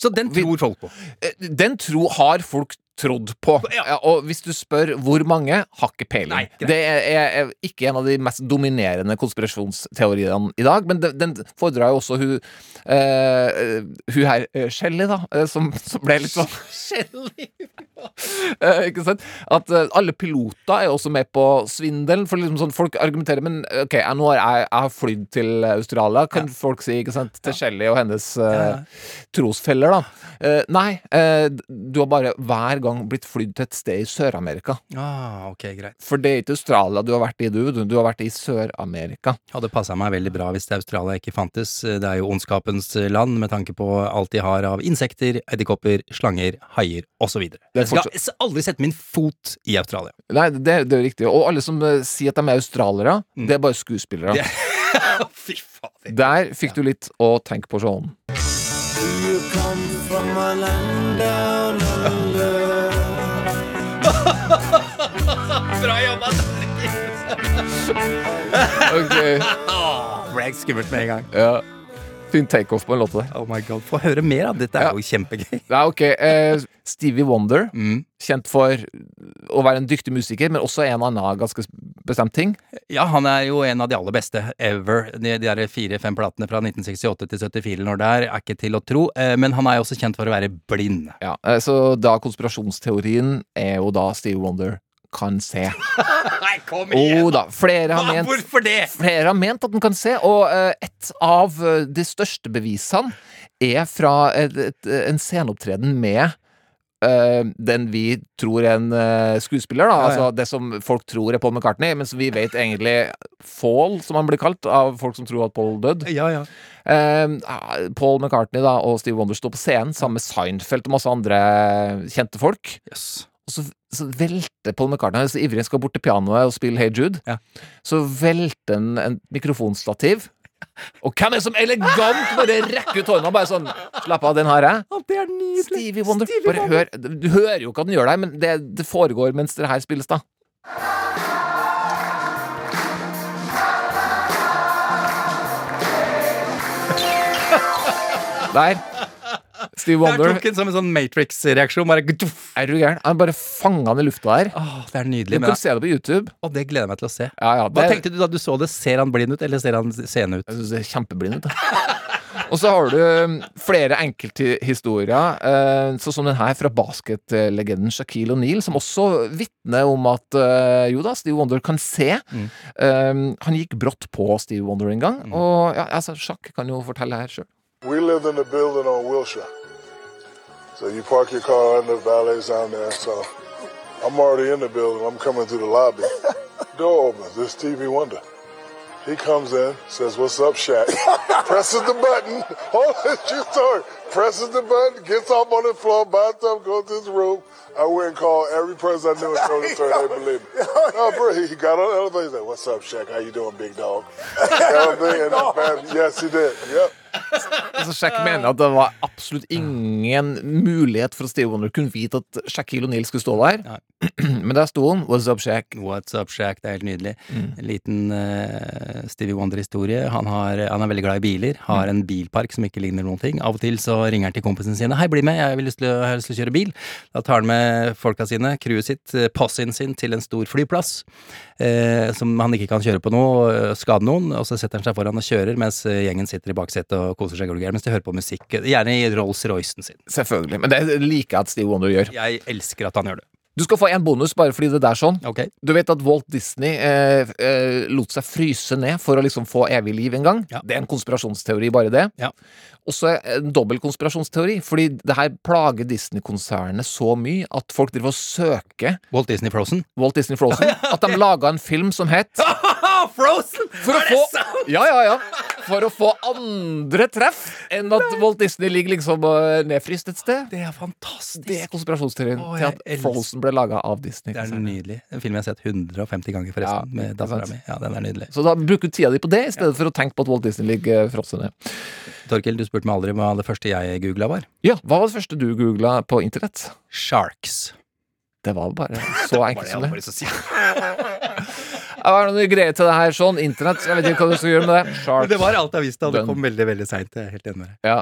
Speaker 4: Så den tror folk på.
Speaker 3: Eh, Den tro har folk trodd på. Ja, og hvis du spør hvor mange, har ikke peiling. Det er, er, ikke en av de mest dominerende konspirasjonsteoriene i dag, men den, den fordrer jo også hun uh, Hun her, uh, Shelly, da, uh, som, som ble litt sånn
Speaker 4: Shelly!
Speaker 3: Eh, ikke sant? At eh, alle piloter er også med på svindelen. For liksom sånn, folk argumenterer Men ok, nå har jeg, jeg har flydd til Australia, kan folk si, ikke sant? Til Shelly og hennes eh,
Speaker 4: Ja.
Speaker 3: trosfeller, da. Eh, nei, eh, du har bare hver gang blitt flydd til et sted i Sør-Amerika.
Speaker 4: Ah, ok, greit.
Speaker 3: For det er ikke Australia du har vært i, du. Du, du har vært i Sør-Amerika.
Speaker 4: Hadde passa meg veldig bra hvis Australia ikke fantes. Det er jo ondskapens land med tanke på alt de har av insekter, edderkopper, slanger, haier osv. Jeg skal aldri sette min fot i Australia.
Speaker 3: Nei, det, det er riktig. Og alle som eh, sier at de er australiere,
Speaker 4: Mm.
Speaker 3: det er bare skuespillere.
Speaker 4: Det- Fy fader.
Speaker 3: Der fikk du litt å tenke på, Sean.
Speaker 5: You come from a land down
Speaker 4: Bra jobba.
Speaker 3: Ok,
Speaker 4: Ble skummelt med en gang.
Speaker 3: ja. Fin takeoff på en låt der.
Speaker 4: Oh my god, Få høre mer, av Dette er
Speaker 3: Ja.
Speaker 4: jo kjempegøy.
Speaker 3: Ja, ok. Eh, Stevie Wonder,
Speaker 4: Mm.
Speaker 3: kjent for å være en dyktig musiker, men også en annen ganske bestemt ting.
Speaker 4: Ja, han er jo en av de aller beste ever. De, de der fire-fem platene fra 1968 til 74 når der er ikke til å tro. Eh, Men han er jo også kjent for å være blind.
Speaker 3: Ja, eh, så da konspirasjonsteorien er jo da Stevie Wonder kan se.
Speaker 4: Nei, kom
Speaker 3: Oh da, flere har ment
Speaker 4: Hvorfor det?
Speaker 3: Flere har ment at den kan se, og uh, et av eh, de største bevisene er fra et, et, en sceneopptreden med uh, den vi tror er en uh, skuespiller, da.
Speaker 4: Ja, ja.
Speaker 3: Altså det som folk tror er Paul McCartney, men som vi vet egentlig Fall, som han blir kalt, av folk som tror at Paul døde.
Speaker 4: Ja, ja.
Speaker 3: Eh, Paul McCartney da, og Steve Wonder står på scenen sammen med Seinfeld og masse andre kjente folk.
Speaker 4: Yes.
Speaker 3: Og så, så velter Paul McCartney, Hvis så ivrig, skal bort til pianoet og spille Hey Jude.
Speaker 4: Ja.
Speaker 3: Så velter han en mikrofonstativ. Og hvem er det som elegant bare rekker ut hånda? Bare sånn Slapp av, den har jeg.
Speaker 4: det er nydelig.
Speaker 3: Stevie Wonder.
Speaker 4: Stevie
Speaker 3: Bare
Speaker 4: Wonder.
Speaker 3: hør. Du hører jo ikke at den gjør det, men det, det foregår mens det her spilles, da. Der. Steve
Speaker 4: Jeg tok en som en sånn Matrix-reaksjon. Bare.
Speaker 3: Er du gæren? Han bare fanga han i lufta der.
Speaker 4: Åh, det er nydelig. Du
Speaker 3: kan se det på YouTube.
Speaker 4: og det gleder jeg meg til å se.
Speaker 3: Ja, ja,
Speaker 4: Hva tenkte du da du så det? Ser han blind ut, eller ser han seende ut?
Speaker 3: Jeg synes det er kjempeblind ut. da. Og så har du um, flere enkelthistorier, eh, sånn som den her fra basketlegenden Shaquille O'Neal, som også vitner om at eh, jo da, Steve Wonder kan se.
Speaker 4: Mm.
Speaker 3: Eh, han gikk brått på Steve Wonder en gang, og ja, altså, Sjakk kan jo fortelle her sjøl.
Speaker 12: We lived in a building on Wilshire. So you park your car and the valet's down there. So I'm already in the building. I'm coming through the lobby. Door opens. This Stevie Wonder. He comes in, says, What's up, Shaq? presses the button. Hold on, true story. Presses the button, gets off on the floor, buys up, goes to his room. I went and called every person I knew and told the story. They believe me. Oh, no, bro, he got on the elevator. He's like, What's up, Shaq? How you doing, big dog? You know what I mean? And the fam- yes, he did. Yep.
Speaker 3: Altså, Shaq mener at det var absolutt ingen mulighet for at Steve Wonder kunne vite at Shaquille O'Neal skulle stå der. Men der sto han. What's up, Shaq?
Speaker 4: What's up, Shack? Det er helt nydelig.
Speaker 3: Mm.
Speaker 4: En liten uh, Stevie Wonder-historie. Han, han er veldig glad i biler.
Speaker 3: Mm.
Speaker 4: Har en bilpark som ikke ligner noen ting. Av og til så ringer han til kompisene sine. 'Hei, bli med, jeg, vil lyst å- jeg har lyst til å kjøre bil'. Da tar han med folka sine, crewet sitt, eh, possien sin, til en stor flyplass. uh, som han ikke kan kjøre på nå, eh, skade noen. Og så setter han seg foran og kjører, mens eh, gjengen sitter i baksetet og koser seg mens de hører på musikk. Gjerne i Rolls-Roycen sin.
Speaker 3: Selvfølgelig. Men det liker jeg at Steve Wonder gjør.
Speaker 4: Jeg elsker at han gjør det.
Speaker 3: Du skal få en bonus bare fordi det er sånn.
Speaker 4: Okay.
Speaker 3: Du vet at Walt Disney eh, eh, lot seg fryse ned for å liksom få evig liv en gang?
Speaker 4: Ja.
Speaker 3: Det er en konspirasjonsteori, bare det.
Speaker 4: Ja.
Speaker 3: Også en dobbel konspirasjonsteori, fordi det her plager Disney-konsernet så mye at folk driver og søker
Speaker 4: Walt Disney Frozen.
Speaker 3: Walt Disney Frozen. At de laga en film som het
Speaker 4: Frozen!
Speaker 3: For å få Ja, ja, ja. For å få andre treff enn at Walt Disney ligger liksom eh, nedfryst et sted.
Speaker 4: Det er fantastisk.
Speaker 3: Det er konspirasjonsteorien
Speaker 4: Å,
Speaker 3: til
Speaker 4: jeg
Speaker 3: at
Speaker 4: elsker-
Speaker 3: Frozen ble laga av Disney.
Speaker 4: Det er nydelig. En film jeg har sett 150 ganger, forresten,
Speaker 3: Ja,
Speaker 4: med
Speaker 3: ikke
Speaker 4: dattera
Speaker 3: sant?
Speaker 4: mi. Ja, den er nydelig.
Speaker 3: Så da bruker du tida di på det, i stedet for å tenke på at Walt Disney ligger frosset ned.
Speaker 4: Torkel, du spurte meg aldri hva det første jeg googla var.
Speaker 3: Ja, Hva var det første du googla på internett?
Speaker 4: Sharks.
Speaker 3: Det var bare så enkelt som det.
Speaker 4: bare så si.
Speaker 3: Det var noen greier til det her, sånn. Internett, jeg vet ikke hva du skal gjøre med det. Sharks.
Speaker 4: Det var alt jeg visste, det kom veldig veldig seint. Jeg er helt enig med deg.
Speaker 3: Ja.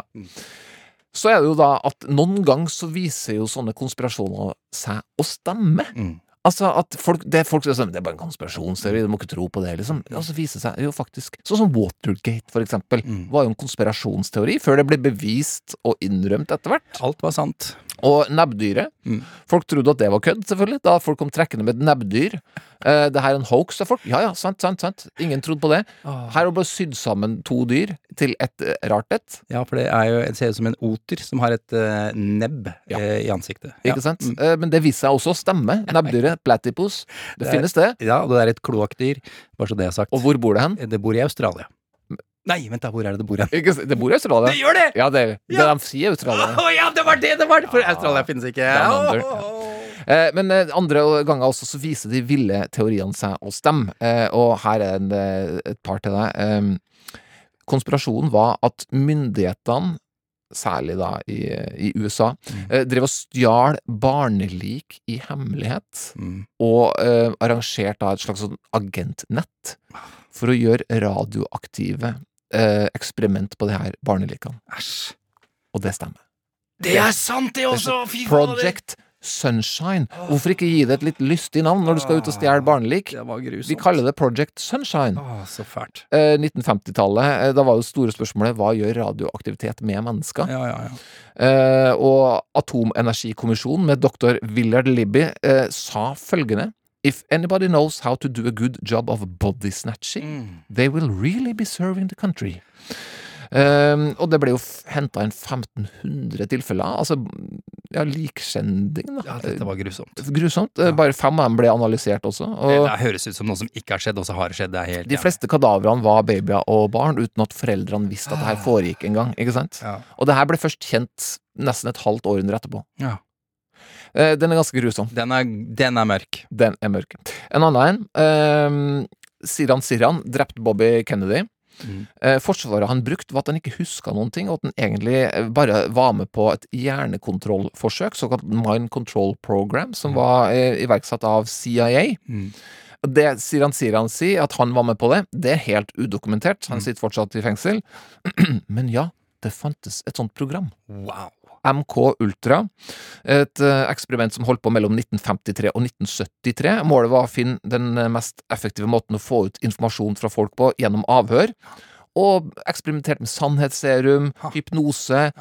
Speaker 3: Så er det jo da at noen ganger så viser jo sånne konspirasjoner seg å stemme.
Speaker 4: Mm.
Speaker 3: Altså at folk, det er folk som sier sånn, det er bare en konspirasjonsteori, du må ikke tro på det, liksom. Og så viser det seg jo faktisk Sånn som Watergate, for eksempel,
Speaker 4: Mm.
Speaker 3: var jo en konspirasjonsteori før det ble bevist og innrømt etter hvert.
Speaker 4: Alt var sant.
Speaker 3: Og nebbdyret.
Speaker 4: Mm.
Speaker 3: Folk trodde at det var kødd, selvfølgelig, da folk kom trekkende med et nebbdyr. Eh, det her er en hoax, sa folk. Ja ja, sant, sant, sant. Ingen trodde på det. Her er bare sydd sammen to dyr til et eh, rart et.
Speaker 4: Ja, for det er jo, det ser ut som en oter som har et uh, nebb
Speaker 3: Ja.
Speaker 4: eh, i ansiktet.
Speaker 3: Ikke
Speaker 4: ja.
Speaker 3: sant?
Speaker 4: Mm.
Speaker 3: Eh, men det viste seg også å stemme. Nebbdyret, platypus. Det,
Speaker 4: Det er-
Speaker 3: finnes det.
Speaker 4: Ja, og det er et kloakkdyr, bare så det er sagt.
Speaker 3: Og hvor bor det hen?
Speaker 4: Det bor i Australia. Nei, vent da, hvor er det det bor hen?
Speaker 3: Det bor i Australia.
Speaker 4: Det gjør det!
Speaker 3: Ja, det, det
Speaker 4: Ja.
Speaker 3: de sier Australia.
Speaker 4: Å ja, det var det det var! For Australia finnes ikke.
Speaker 3: under.
Speaker 4: ja.
Speaker 3: Eh, men eh, andre ganger også så viser de ville teoriene seg å stemme. Eh, og her er en, eh, et par til deg. Eh, konspirasjonen var at myndighetene særlig da i, i USA, eh, drev og stjal barnelik i hemmelighet,
Speaker 4: Mm.
Speaker 3: og eh, arrangerte da et slags sånn agentnett for å gjøre radioaktive eh, eksperiment på de her barnelikene.
Speaker 4: Æsj.
Speaker 3: Og det stemmer.
Speaker 4: Det er sant, det også! Fy fader!
Speaker 3: Project Sunshine. Hvorfor ikke gi det et litt lystig navn når du skal ut og stjele barnelik?
Speaker 4: Det var grusomt.
Speaker 3: Vi kaller det Project Sunshine.
Speaker 4: Åh, så fælt.
Speaker 3: Eh, 1950-tallet, eh, da var jo store spørsmålet hva gjør radioaktivitet med mennesker?
Speaker 4: Ja, ja, ja.
Speaker 3: Eh, og Atomenergikommisjonen med doktor Willard Libby eh, sa følgende If anybody knows how to do a good job of body snatching,
Speaker 4: Mm.
Speaker 3: they will really be serving the country. Um, og det ble jo henta inn 1500 tilfeller. Altså, ja, likskjending, da.
Speaker 4: Ja, dette var grusomt.
Speaker 3: Grusomt. Ja. Bare fem av dem ble analysert også.
Speaker 4: Det,
Speaker 3: Og
Speaker 4: det høres ut som noe som ikke har skjedd, og så har det skjedd. Det er helt
Speaker 3: de fleste kadavrene var babyer og barn, uten at foreldrene visste at det her foregikk engang. Ikke sant?
Speaker 4: Ja.
Speaker 3: Og det her ble først kjent nesten et halvt århundre etterpå.
Speaker 4: Ja.
Speaker 3: Eh, Den er ganske grusom.
Speaker 4: Den er, den er mørk.
Speaker 3: Den er mørk. En annen en. Eh, Siran Siran drepte Bobby Kennedy.
Speaker 4: Mm.
Speaker 3: Eh, forsvaret han brukte, var at han ikke huska noen ting, og at han egentlig eh, bare var med på et hjernekontrollforsøk, såkalt Mind Control Program, som var eh, iverksatt av CIA.
Speaker 4: Mm.
Speaker 3: Det Siran Siran sier, at han var med på det, det er helt udokumentert. Han sitter fortsatt i fengsel. Men ja, det fantes et sånt program.
Speaker 4: Wow.
Speaker 3: MK Ultra. Et eh, eksperiment som holdt på mellom 1953 og 1973. Målet var å finne den eh, mest effektive måten å få ut informasjon fra folk på gjennom avhør. Og eksperimentert med sannhetsserum, hypnose,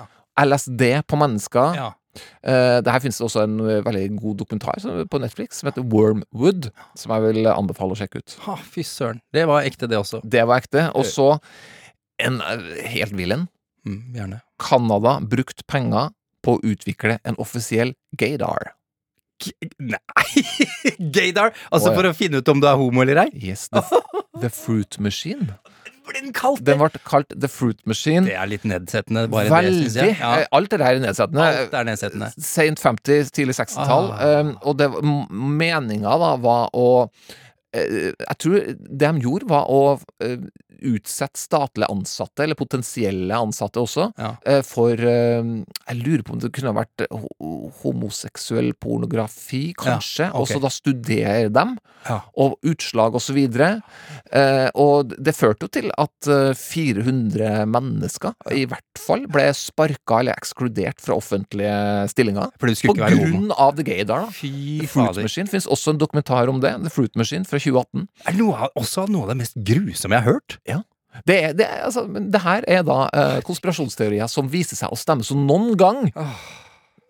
Speaker 3: LSD på mennesker.
Speaker 4: Ja.
Speaker 3: Eh, det her finnes det også en veldig god dokumentar som- på Netflix som heter Wormwood, som jeg vil anbefale å sjekke ut.
Speaker 4: Ha, fy søren. Det var ekte, det også.
Speaker 3: Det var ekte. Og så en helt vill en.
Speaker 4: Mm, gjerne.
Speaker 3: Canada brukt penger på å utvikle en offisiell gaydar.
Speaker 4: Nei! Gaydar! Altså
Speaker 3: oh, ja.
Speaker 4: for å finne ut om du er homo eller ei?
Speaker 3: Yes, the, the Fruit Machine.
Speaker 4: Den?
Speaker 3: Den ble kalt The Fruit Machine.
Speaker 4: Det er litt nedsettende,
Speaker 3: Veldig.
Speaker 4: det, ja.
Speaker 3: Eh, Alt det der er nedsettende.
Speaker 4: Alt er nedsettende.
Speaker 3: Sent 50, tidlig 60-tall.
Speaker 4: Ah.
Speaker 3: Um, og det, meninga da var å Jeg tror det de gjorde, var å eh, utsette statlige ansatte, eller potensielle ansatte også,
Speaker 4: Ja.
Speaker 3: eh, for eh, Jeg lurer på om det kunne vært homoseksuell pornografi, kanskje.
Speaker 4: ok.
Speaker 3: Og så da studere dem,
Speaker 4: Ja.
Speaker 3: og utslag og så videre. Eh, og det førte jo til at eh, 400 mennesker, i hvert fall, ble sparka eller ekskludert fra offentlige stillinger. På grunn av The Gaydar. da.
Speaker 4: Fy
Speaker 3: The Fruit. Machine finnes også en dokumentar om det. The Fruit Machine fra 2018.
Speaker 4: Er noe også noe av det mest grusomme jeg har hørt.
Speaker 3: Det, er, det, er, altså, det her er da eh, konspirasjonsteorier som viser seg å stemme så noen gang.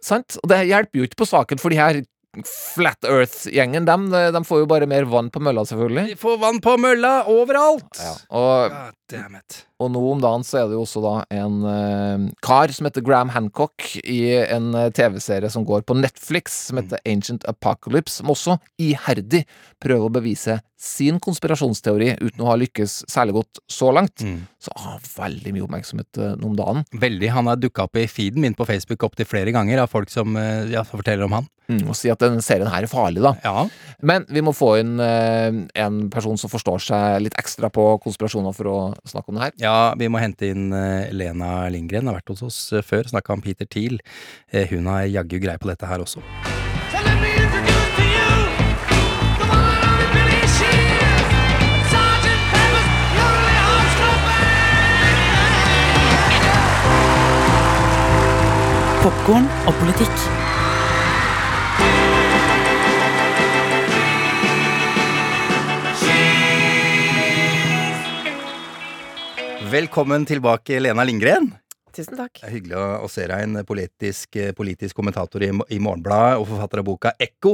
Speaker 3: Sant? Og det hjelper jo ikke på saken, for de her Flat Earth-gjengen, dem, de får jo bare mer vann på mølla, selvfølgelig.
Speaker 4: De får vann på mølla overalt!
Speaker 3: Ja, og,
Speaker 4: God damn it.
Speaker 3: Og nå om dagen så er det jo også da en eh, kar som heter Graham Hancock i en eh, TV-serie som går på Netflix, som heter Ancient Apocalypse, som også iherdig prøver å bevise sin konspirasjonsteori uten å ha lykkes særlig godt så langt.
Speaker 4: Mm.
Speaker 3: Så han har veldig mye oppmerksomhet eh, nå om dagen.
Speaker 4: Veldig. Han har dukka opp i feeden min på Facebook opptil flere ganger av folk som ja, forteller om han.
Speaker 3: Mm, og si at denne serien her er farlig, da.
Speaker 4: Ja.
Speaker 3: Men vi må få inn en person som forstår seg litt ekstra på konspirasjoner for å snakke om det her.
Speaker 4: ja, vi må hente inn eh, Lena Lindgren. Har vært hos oss eh, før. Snakka om Peter Thiel. Eh, hun har jaggu greie på dette her også.
Speaker 2: Popkorn og me
Speaker 4: Velkommen tilbake, Lena Lindgren.
Speaker 13: Tusen takk.
Speaker 4: Det er hyggelig å, se deg, en politisk, eh, politisk kommentator i, i Morgenbladet og forfatter av boka Ekko.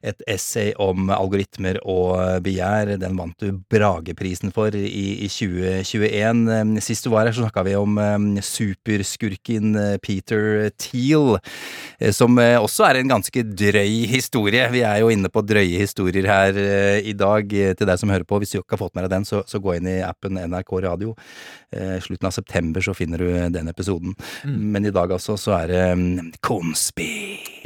Speaker 4: Et essay om algoritmer og begjær. Den vant du Brageprisen for i, i 2021. Eh, Sist du var her, så snakka vi om eh, superskurken eh, Peter Thiel, eh, som eh, også er en ganske drøy historie. Vi er jo inne på drøye historier her eh, i dag. Eh, Til deg som hører på, hvis du ikke har fått med deg den, så, så gå inn i appen NRK Radio. Eh, Slutten av september så finner du den episoden. Men i dag altså så er det um, Konspi.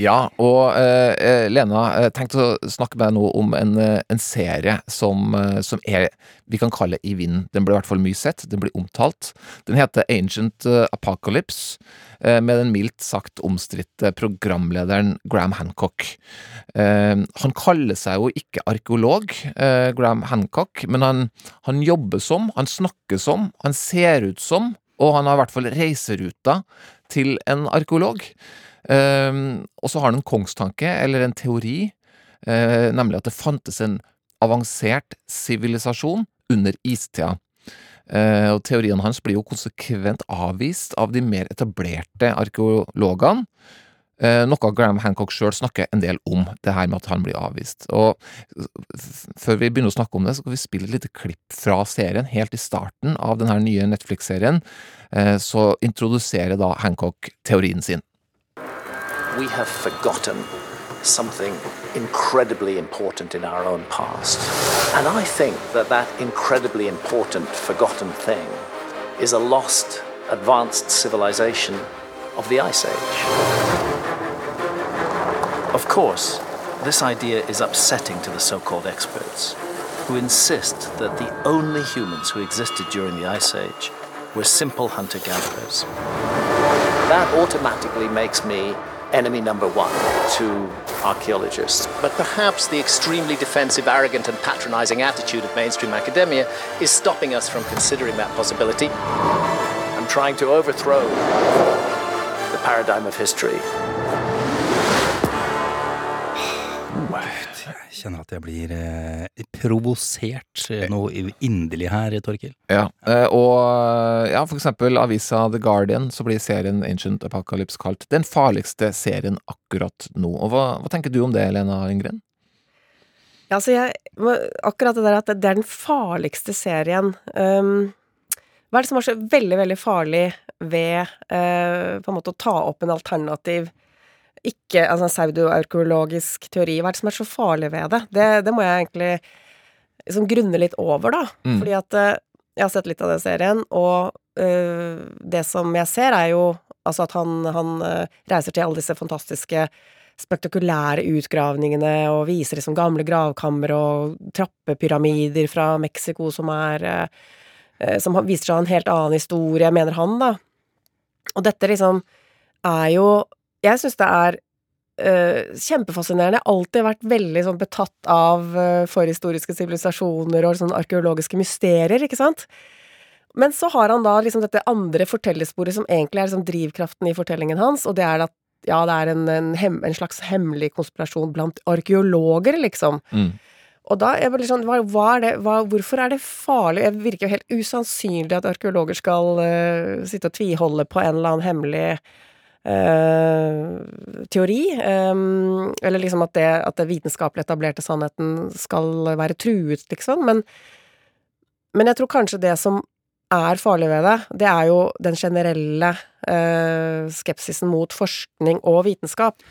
Speaker 3: Ja, og eh, eh, Lena, jeg tenkte å snakke med deg nå om en, eh, en serie som, eh, som er vi kan kalle i vinden. Den blir i hvert fall mye sett, den blir omtalt. Den heter Ancient eh, Apocalypse, uh, med den mildt sagt omstridte programlederen Graham Hancock. Uh, han kaller seg jo ikke arkeolog, eh, Graham Hancock, men han, han jobber som, han snakker som, han ser ut som, og han har i hvert fall reiseruta til en arkeolog. Um, og så har han en kongstanke, eller en teori, eh, nemlig at det fantes en avansert sivilisasjon under istida. Eh, og teorien hans blir jo konsekvent avvist av de mer etablerte arkeologene. Eh, noe Graham Hancock sjøl snakker en del om, det her med at han blir avvist. Og før vi begynner å snakke om det, så skal vi spille et lite klipp fra serien, helt i starten av denne nye Netflix-serien. Eh, så introduserer da Hancock teorien sin.
Speaker 13: we have forgotten something incredibly important in our own past. And I think that that incredibly important forgotten thing is a lost advanced civilization of the Ice Age. Of course, this idea is upsetting to the so called experts, who insist that the only humans who existed during the Ice Age were simple hunter gatherers. That automatically makes me enemy number one to archaeologists. But perhaps the extremely defensive, arrogant, and patronizing attitude of mainstream academia is stopping us from considering that possibility. I'm trying to overthrow the paradigm of history.
Speaker 4: Kjenner at jeg blir eh, provosert eh, noe inderlig her, Torkil.
Speaker 3: Ja, eh, og ja, for eksempel avisa The Guardian, så blir serien Ancient Apocalypse kalt den farligste serien akkurat nå. Og hva, hva tenker du om det, Lena Lindgren?
Speaker 14: Ja, altså jeg, akkurat det der at det er den farligste serien um, Hva er det som er så veldig, veldig farlig ved uh, på en måte å ta opp en alternativ ikke, altså en pseudoarkeologisk teori. Hva er det som er så farlig ved det? Det, det må jeg egentlig liksom grunne litt over, da.
Speaker 15: Mm.
Speaker 14: Fordi at uh, jeg har sett litt av den serien, og uh, det som jeg ser, er jo altså at han, han uh, reiser til alle disse fantastiske spektakulære utgravningene og viser liksom gamle gravkammer og trappepyramider fra Mexico som er eh, Som viser seg en helt annen historie, mener han, da. Og dette liksom er jo Jeg syns det er Uh, kjempefascinerende. Jeg har alltid vært veldig sånn betatt av uh, forhistoriske sivilisasjoner og sånn arkeologiske mysterier, ikke sant? Men så har han da liksom dette andre fortellersporet som egentlig er liksom drivkraften i fortellingen hans, og det er at ja, det er en, en, hem, en slags hemmelig konspirasjon blant arkeologer, liksom. Og da er det sånn, hva, hva er det, hva, hvorfor er det farlig? Det virker jo helt usannsynlig at arkeologer skal uh, sitte og tviholde på en eller annen hemmelig teori. em, eller liksom at det, at det vitenskapelig etablerte sannheten skal være truet, liksom. Men, men jeg tror kanskje det som er farlig ved det, det er jo den generelle eh, skepsisen mot forskning og vitenskap.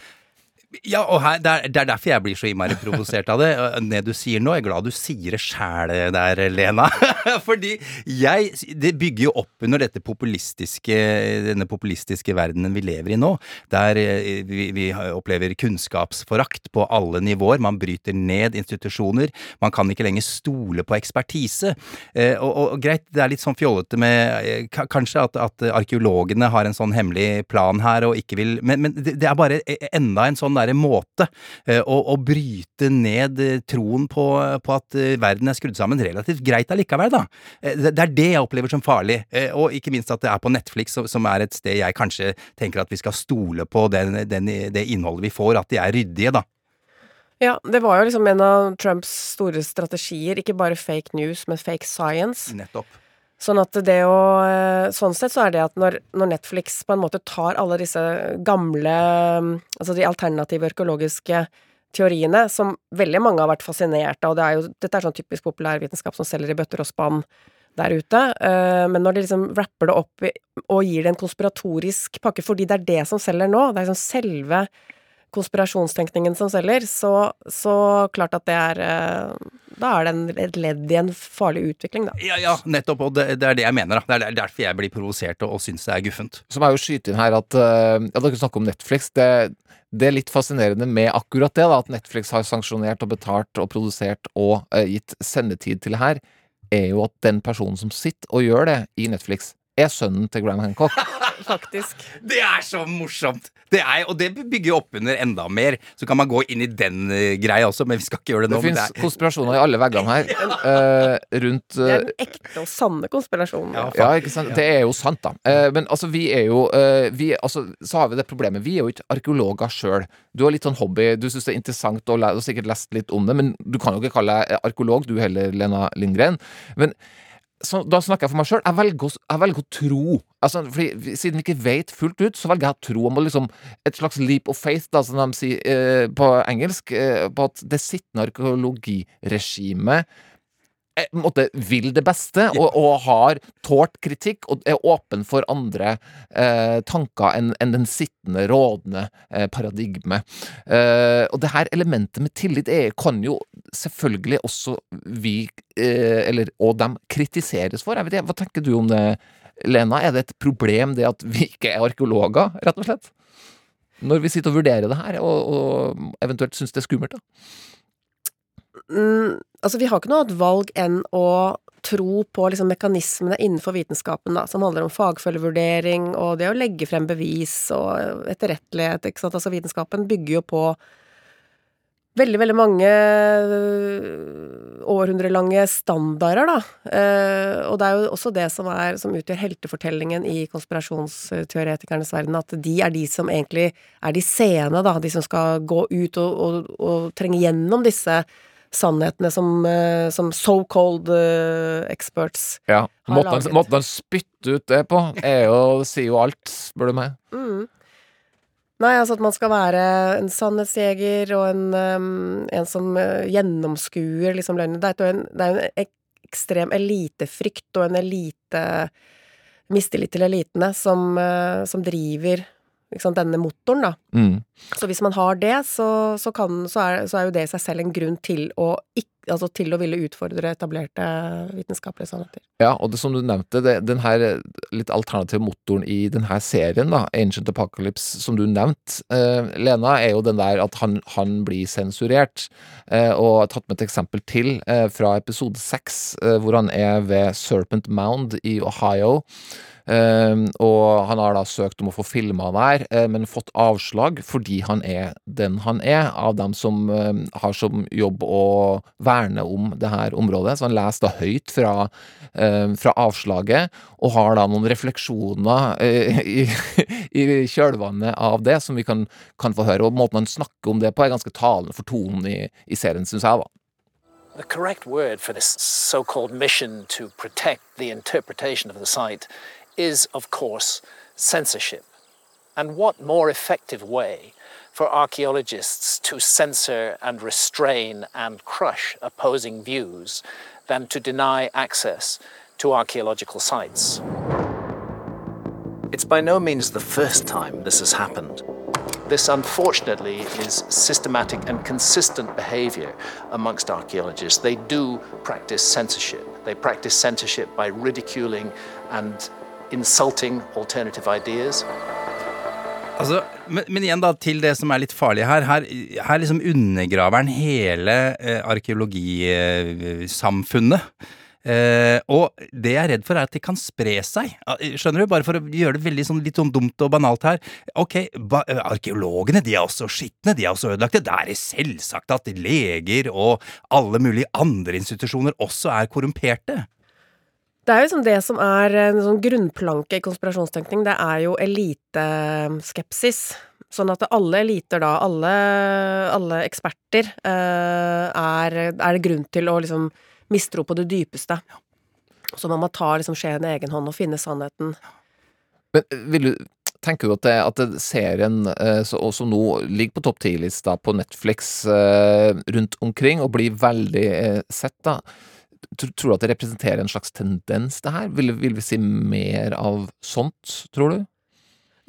Speaker 4: Ja, og her, det, er, det er derfor jeg blir så innmari provosert av det. Det du sier nå, jeg er glad du sier det sjæl der, Lena. Fordi jeg Det bygger jo opp under dette populistiske, denne populistiske verdenen vi lever i nå, der eh, vi, vi opplever kunnskapsforakt på alle nivåer. Man bryter ned institusjoner. Man kan ikke lenger stole på ekspertise. Eh, Og, og, greit, det er litt sånn fjollete med eh, Kanskje at, at arkeologene har en sånn hemmelig plan her og ikke vil Men, men det, er bare e- enda en sånn derre måte eh, å, å bryte ned eh, troen på, på at eh, verden er skrudd sammen relativt greit allikevel, da. Det, er det jeg opplever som farlig. Og ikke minst at det er på Netflix, som- som er et sted jeg kanskje tenker at vi skal stole på den, den, det innholdet vi får, at de er ryddige, da.
Speaker 14: Ja, det var jo liksom en av Trumps store strategier, ikke bare fake news, men fake science.
Speaker 4: Nettopp.
Speaker 14: Sånn at det å eh, Sånn sett så er det at når, når Netflix på en måte tar alle disse gamle Altså de alternative økologiske teoriene, som veldig mange har vært fascinert av, og det er jo, dette er sånn typisk populærvitenskap som selger i bøtter og spann der ute, eh, men når de liksom rapper det opp og gir det en konspiratorisk pakke, fordi det er det som selger nå, det er liksom selve konspirasjonstenkningen som selger, så, så klart at det er eh, Da er det en, et ledd i en farlig utvikling, da.
Speaker 4: Ja, ja, nettopp, og det, det er det jeg mener. da. Det er derfor jeg blir provosert og, og syns det er guffent.
Speaker 3: Så må jeg jo skyte inn her at eh, Ja, dere snakker om Netflix. Det, det er litt fascinerende med akkurat det, da, at Netflix har sanksjonert og betalt og produsert og uh, gitt sendetid til her, er jo at den personen som sitter og gjør det i Netflix, er sønnen til Graham Hancock.
Speaker 14: Faktisk.
Speaker 4: Det er så morsomt! Det er, og det bygger jo opp under enda mer. Så kan man gå inn i den uh, greia også, men vi skal ikke gjøre det nå. Det
Speaker 3: fins
Speaker 4: er-
Speaker 3: konspirasjoner i alle veggene her. Uh, rundt
Speaker 14: Det er
Speaker 3: eh,
Speaker 14: den ekte og sanne konspirasjonen.
Speaker 3: Ja, ikke sant? Det er jo sant, da. Men altså, vi er jo vi, altså, Så har vi det problemet. Vi er jo ikke arkeologer sjøl. Du har litt sånn hobby, du syns det er interessant du har sikkert lest litt om det, men du kan jo ikke kalle deg arkeolog, du heller, Lena Lindgren. Men så, da snakker jeg for meg sjøl. Jeg, jeg velger å tro. Altså, fordi, siden vi ikke vet fullt ut, så velger jeg å tro om liksom, et slags leap of faith, da, som de sier eh, på engelsk, eh, på at det sittende arkeologiregimet måte vil det beste, og, og har tålt kritikk, og er åpen for andre eh, tanker enn en den sittende, rådende eh, paradigme. Eh, og det her elementet med tillit er, kan jo selvfølgelig også vi, eh, eller, og dem, kritiseres for. Jeg vet ikke, Hva tenker du om det, Lena? Er det et problem det at vi ikke er arkeologer, rett og slett? Når vi sitter og vurderer det her, og, og eventuelt syns det er skummelt, da.
Speaker 14: Mm, altså, vi har ikke noe annet valg enn å tro på liksom, mekanismene innenfor vitenskapen, da, som handler om fagfølgevurdering og det å legge frem bevis og etterrettelighet, ikke sant. Altså, vitenskapen bygger jo på veldig, veldig mange øh, århundrelange standarder, da. Eh, og det er jo også det som, er, som utgjør heltefortellingen i konspirasjonsteoretikernes verden, at de er de som egentlig er de seende, da. De som skal gå ut og, og, og trenge gjennom disse sannhetene som, eh, som so-called eh, experts
Speaker 3: Ja,
Speaker 14: har
Speaker 3: Måten
Speaker 14: laget.
Speaker 3: måten han spytter ut det på, er jo, sier jo alt, spør du meg.
Speaker 14: Mm. Nei, altså at man skal være en sannhetsjeger og en, um, en som uh, gjennomskuer liksom løgnene. Det er jo en, det er en ekstrem elitefrykt og en elite mistillit til elitene som, uh, som driver sant, denne motoren, da.
Speaker 3: Mm.
Speaker 14: Så hvis man har det, så, så, kan, så, er, så er jo det i seg selv en grunn til å, ikke, altså til å ville utfordre etablerte vitenskapelige sannheter.
Speaker 3: Ja, og det som du nevnte, det, den her litt alternative motoren i denne serien, da, Ancient Apocalypse, som du nevnte, eh, Lena, er jo den der at han, han blir sensurert. Eh, og jeg har tatt med et eksempel til eh, fra episode seks, eh, hvor han er ved Serpent Mound i Ohio. Eh, og han har da søkt om å få filma der, eh, men fått avslag fordi han er den han er, av dem som eh, har som jobb å verne om det her området. Så han leser da høyt fra, eh, fra avslaget, og har da noen refleksjoner i, i kjølvannet av det, som vi kan, kan få høre. Og måten han snakker om det på, er ganske talende for tonen i, i serien, syns jeg, da.
Speaker 13: The correct word for this so called mission to protect the interpretation of the site is, of course, censorship. And what more effective way for archaeologists to censor and restrain and crush opposing views than to deny access to archaeological sites? It's by no means the first time this has happened. This, unfortunately, is systematic and consistent behavior amongst archaeologists. They do practice censorship. They practice censorship by ridiculing and insulting alternative ideas.
Speaker 4: Altså, men, men igjen da, til det som er litt farlig her. Her, her liksom undergraver han hele eh, arkeologisamfunnet. Eh, og det jeg er redd for, er at det kan spre seg. Ah, Skjønner du? Bare for å gjøre det veldig sånn, litt sånn dumt og banalt her. Ok, ba, eh, arkeologene de er også skitne, de er også ødelagte. Det er selvsagt at leger og alle mulige andre institusjoner også er korrumperte.
Speaker 14: Det er jo liksom det som er en sånn grunnplanke i konspirasjonstenkning, det er jo eliteskepsis. Sånn at alle eliter da, alle, alle eksperter, eh, er, er det grunn til å liksom mistro på det dypeste. Så man må ta liksom skjeen i egen hånd og finne sannheten.
Speaker 3: Men eh, vil du, tenker du at, det, at serien eh, som nå ligger på topp 10-lista på Netflix eh, rundt omkring, og blir veldig eh, sett, da Tror, du at det representerer en slags tendens, det her? Vil, vil vi si mer av sånt, tror du?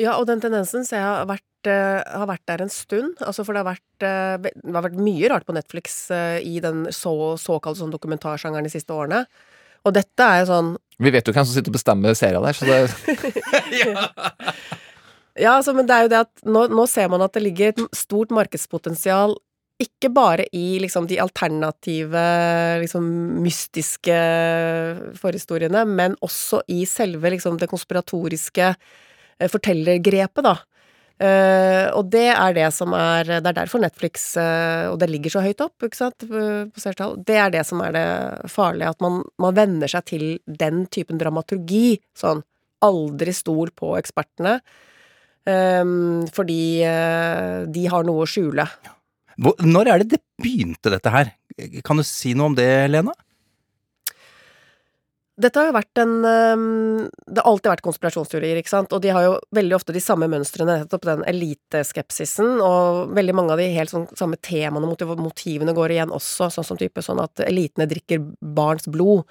Speaker 14: Ja, og den tendensen ser jeg har vært eh, har vært der en stund. Altså, for det har vært, eh, det har vært mye rart på Netflix eh, i den så, såkalte sånn dokumentarsjangeren de siste årene. Og dette er jo sånn
Speaker 3: Vi vet jo hvem som sitter og bestemmer serien der, så det
Speaker 14: Ja, altså, men det er jo det at nå, nå ser man at det ligger et stort markedspotensial ikke bare i liksom de alternative, liksom mystiske forhistoriene, men også i selve liksom det konspiratoriske eh, fortellergrepet, da. Uh, og det er det som er Det er derfor Netflix uh, Og det ligger så høyt opp, ikke sant, på seertall. Det er det som er det farlige, at man, man venner seg til den typen dramaturgi. Sånn aldri stol på ekspertene. um, fordi uh, de har noe å skjule.
Speaker 4: Hvor, når er det det begynte, dette her? Kan du si noe om det, Lena?
Speaker 14: Dette har jo vært en ehm, Det har alltid vært konspirasjonsteorier, ikke sant, og de har jo veldig ofte de samme mønstrene, nettopp den eliteskepsisen, og veldig mange av de helt sånn samme temaene, og motivene går igjen også, sånn som type sånn at elitene drikker barns blod.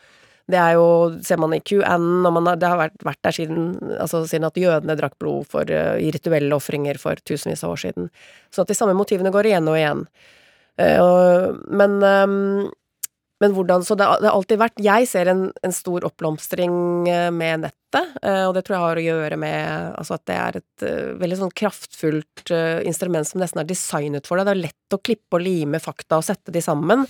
Speaker 14: Det er jo, ser man i QN, og man har, det har vært, vært der siden, altså siden at jødene drakk blod for, eh, i rituelle ofringer for tusenvis av år siden. Så at de samme motivene går igjen og igjen. Uh, men um, men hvordan, så det, det har alltid vært Jeg ser en, en stor oppblomstring eh, med nettet, uh, og det tror jeg har å gjøre med altså at det er et uh, veldig sånn kraftfullt instrument som nesten er designet for det. Det er lett å klippe og lime fakta og sette de sammen.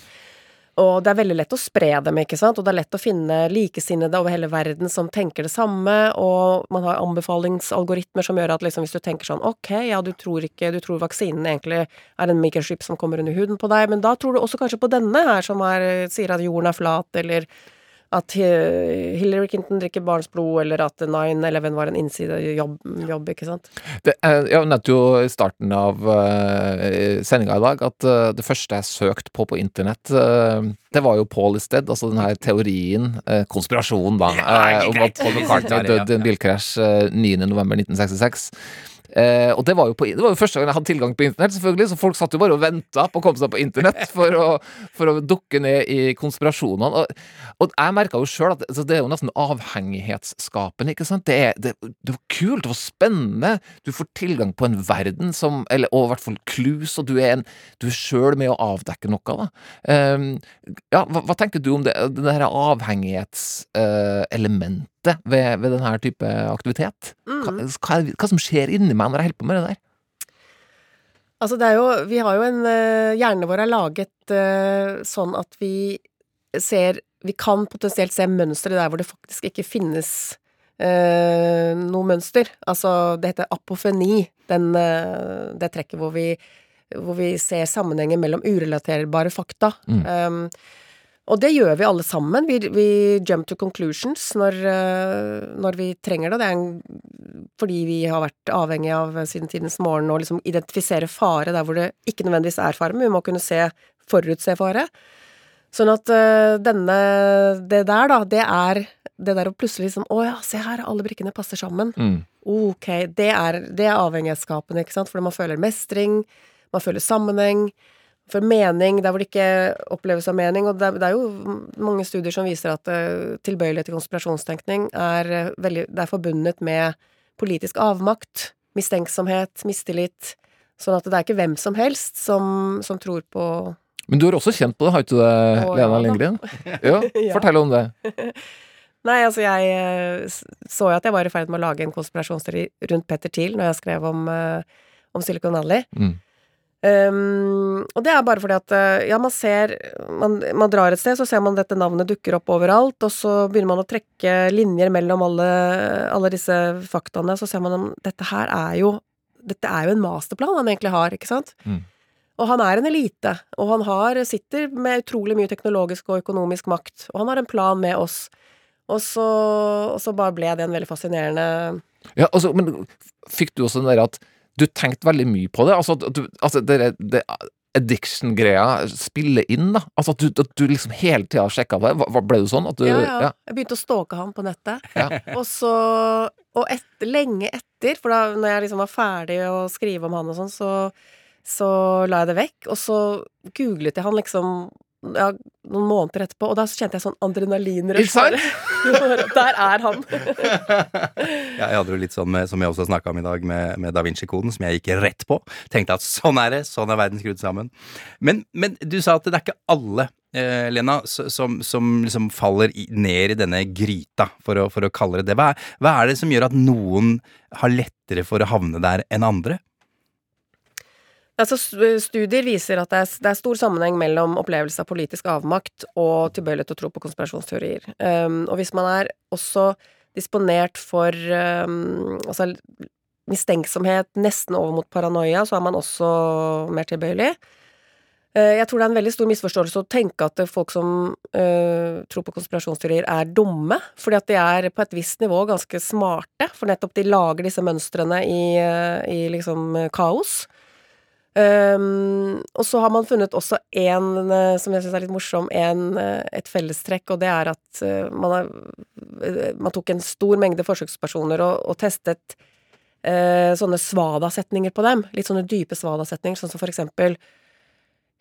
Speaker 14: Og det er veldig lett å spre dem, ikke sant, og det er lett å finne likesinnede over hele verden som tenker det samme, og man har anbefalingsalgoritmer som gjør at liksom hvis du tenker sånn ok, ja, du tror ikke, du tror vaksinen egentlig er en microchip som kommer under huden på deg, men da tror du også kanskje på denne her som er, sier at jorden er flat, eller at eh, Hillary Clinton drikker barns blod, eller at 9-11 var en innsidejobb, jobb, ikke sant.
Speaker 3: Det, er- jeg nevnte jo i starten av uh, sendinga i dag at uh, det første jeg søkte på på internett, uh, det var jo Paul Isted, altså den her teorien, uh, konspirasjonen da, eh, om at Paul McCartney døde i en bilkrasj uh, 9.11.1966. Eh, og det var, på, det var jo første gang jeg hadde tilgang på internett, selvfølgelig, så folk satt jo bare og venta på å komme seg på internett for å, for å dukke ned i konspirasjonene. Og, og jeg merka jo sjøl at altså, det er jo nesten avhengighetsskapende, ikke sant. Det det, det var kult, det var spennende. Du får tilgang på en verden som Eller og i hvert fall clues, og du er, en, er sjøl med å avdekke noe, da. Eh, ja, hva, hva tenker du om det, det der avhengighetselementet ved, ved denne type aktivitet? Hva,
Speaker 14: Mm.
Speaker 3: hva, er- hva som skjer inni meg når jeg holder på med det der?
Speaker 14: Altså, det er jo Vi har jo en eh, Hjernen vår er laget eh, sånn at vi ser Vi kan potensielt se mønstre der hvor det faktisk ikke finnes eh, noe mønster. Altså, det heter apofeni, den, eh, det trekket hvor vi hvor vi ser sammenhenger mellom urelaterbare fakta.
Speaker 3: Mm.
Speaker 14: Um, og det gjør vi alle sammen. Vi, vi jump to conclusions når, eh, når vi trenger det. Det er en, fordi vi har vært avhengig av siden tidens morgen å liksom identifisere fare der hvor det ikke nødvendigvis er fare, men vi må kunne se, forutse fare. Sånn at eh, denne Det der, da, det er det der å plutselig liksom Å ja, se her, alle brikkene passer sammen.
Speaker 3: Mm.
Speaker 14: Ok, det er, det er avhengighetsskapende, ikke sant, fordi man føler mestring, man føler sammenheng, for mening der hvor det ikke oppleves av mening, og det, er- det er jo mange studier som viser at eh, tilbøyelighet til konspirasjonstenkning er eh, veldig Det er forbundet med politisk avmakt, mistenksomhet, mistillit, sånn at det er ikke hvem som helst som, som tror på
Speaker 3: Men du har også kjent på det, har ikke du det,
Speaker 14: Å,
Speaker 3: Lena
Speaker 14: ja.
Speaker 3: Lindgren? Ja, fortell om det.
Speaker 14: Nei, altså jeg eh, så jo at jeg var i ferd med å lage en konspirasjonsteori rundt Petter Thiel når jeg skrev om, om Silicon Valley.
Speaker 3: Mm.
Speaker 14: Um, og det er bare fordi at eh, ja, man ser man, man drar et sted, så ser man dette navnet dukker opp overalt, og så begynner man å trekke linjer mellom alle, alle disse faktaene, så ser man at dette her er jo Dette er jo en masterplan han egentlig har, ikke sant?
Speaker 3: Mm.
Speaker 14: Og han er en elite, og han har, sitter med utrolig mye teknologisk og økonomisk makt, og han har en plan med oss. Og så, og så bare ble det en veldig fascinerende
Speaker 3: Ja, altså, men fikk du også den der at du tenkte veldig mye på det? Altså, du, altså det, det addiction-greia spiller inn, da? Altså at du, at du liksom hele tida sjekka det? Ble du sånn? Du,
Speaker 14: Ja, ja. Jeg begynte å stalke han på nettet.
Speaker 3: Ja.
Speaker 14: Og så Og et, lenge etter, for da når jeg liksom var ferdig å skrive om han og sånn, så, så la jeg det vekk. Og så googlet jeg han liksom ja, noen måneder etterpå, og da kjente jeg sånn adrenalinrush. Der er han!
Speaker 4: Ja, jeg hadde jo litt sånn med, som jeg også snakka om i dag, med, med Da Vinci-koden, som jeg gikk rett på. Tenkte at sånn er det, sånn er verden skrudd sammen. Men, men du sa at det er ikke alle, eh, Lena, som, som liksom faller i, ned i denne gryta, for å, for å kalle det det. Hva er, hva er det som gjør at noen har lettere for å havne der enn andre?
Speaker 14: Altså, studier viser at det er, det er stor sammenheng mellom opplevelse av politisk avmakt og tilbøyelighet til å tro på konspirasjonsteorier. Um, og hvis man er også disponert for um, altså mistenksomhet nesten over mot paranoia, så er man også mer tilbøyelig. Eh, Jeg tror det er en veldig stor misforståelse å tenke at folk som eh, tror på konspirasjonsteorier, er dumme. Fordi at de er på et visst nivå ganske smarte, for nettopp de lager disse mønstrene i, eh, i liksom eh, kaos. Um, og så har man funnet også en eh, som jeg syns er litt morsom, en, eh, et fellestrekk, og det er at eh, man, eh, man tok en stor mengde forsøkspersoner og, og testet uh, sånne svada-setninger på dem. Litt sånne dype svada-setninger, sånn som for eksempel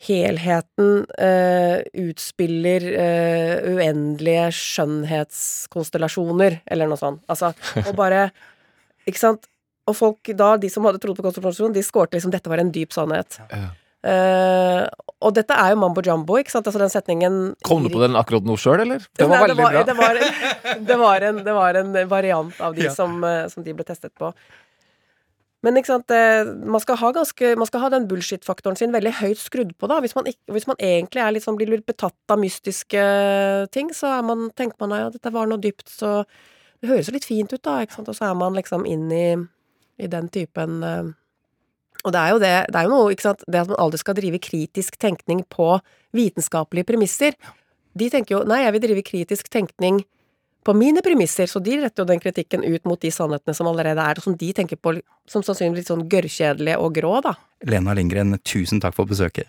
Speaker 14: Helheten uh, utspiller uh, uendelige skjønnhetskonstellasjoner, eller noe sånt. Altså, og bare Ikke sant? Og folk da, de som hadde trodd på konspirasjon, de skårte liksom dette var en dyp sannhet. Eh, og dette er jo mambo jumbo, ikke sant? Altså den setningen
Speaker 3: Kom du på den akkurat nå sjøl, eller? Det var
Speaker 14: Nei,
Speaker 3: veldig bra.
Speaker 14: Det var, det, var en, det var en variant av de
Speaker 3: Ja.
Speaker 14: som, eh, som de ble testet på. Men ikke sant, eh, man skal ha, ganske, man skal ha den bullshit-faktoren sin veldig høyt skrudd på, da. Hvis man, ikke, hvis man egentlig er litt sånn, blir litt betatt av mystiske ting, så man, tenker man ja, dette var noe dypt, så det høres jo litt fint ut, da, ikke sant, og så er man liksom inn i, i den typen eh, og det er jo det, det er jo noe, ikke sant, det at man aldri skal drive kritisk tenkning på vitenskapelige premisser. De tenker jo nei, jeg vil drive kritisk tenkning på mine premisser, så de retter jo den kritikken ut mot de sannhetene som allerede er, og som de tenker på som sannsynligvis litt sånn gørrkjedelige og grå, da.
Speaker 4: Lena Lindgren, tusen takk for besøket.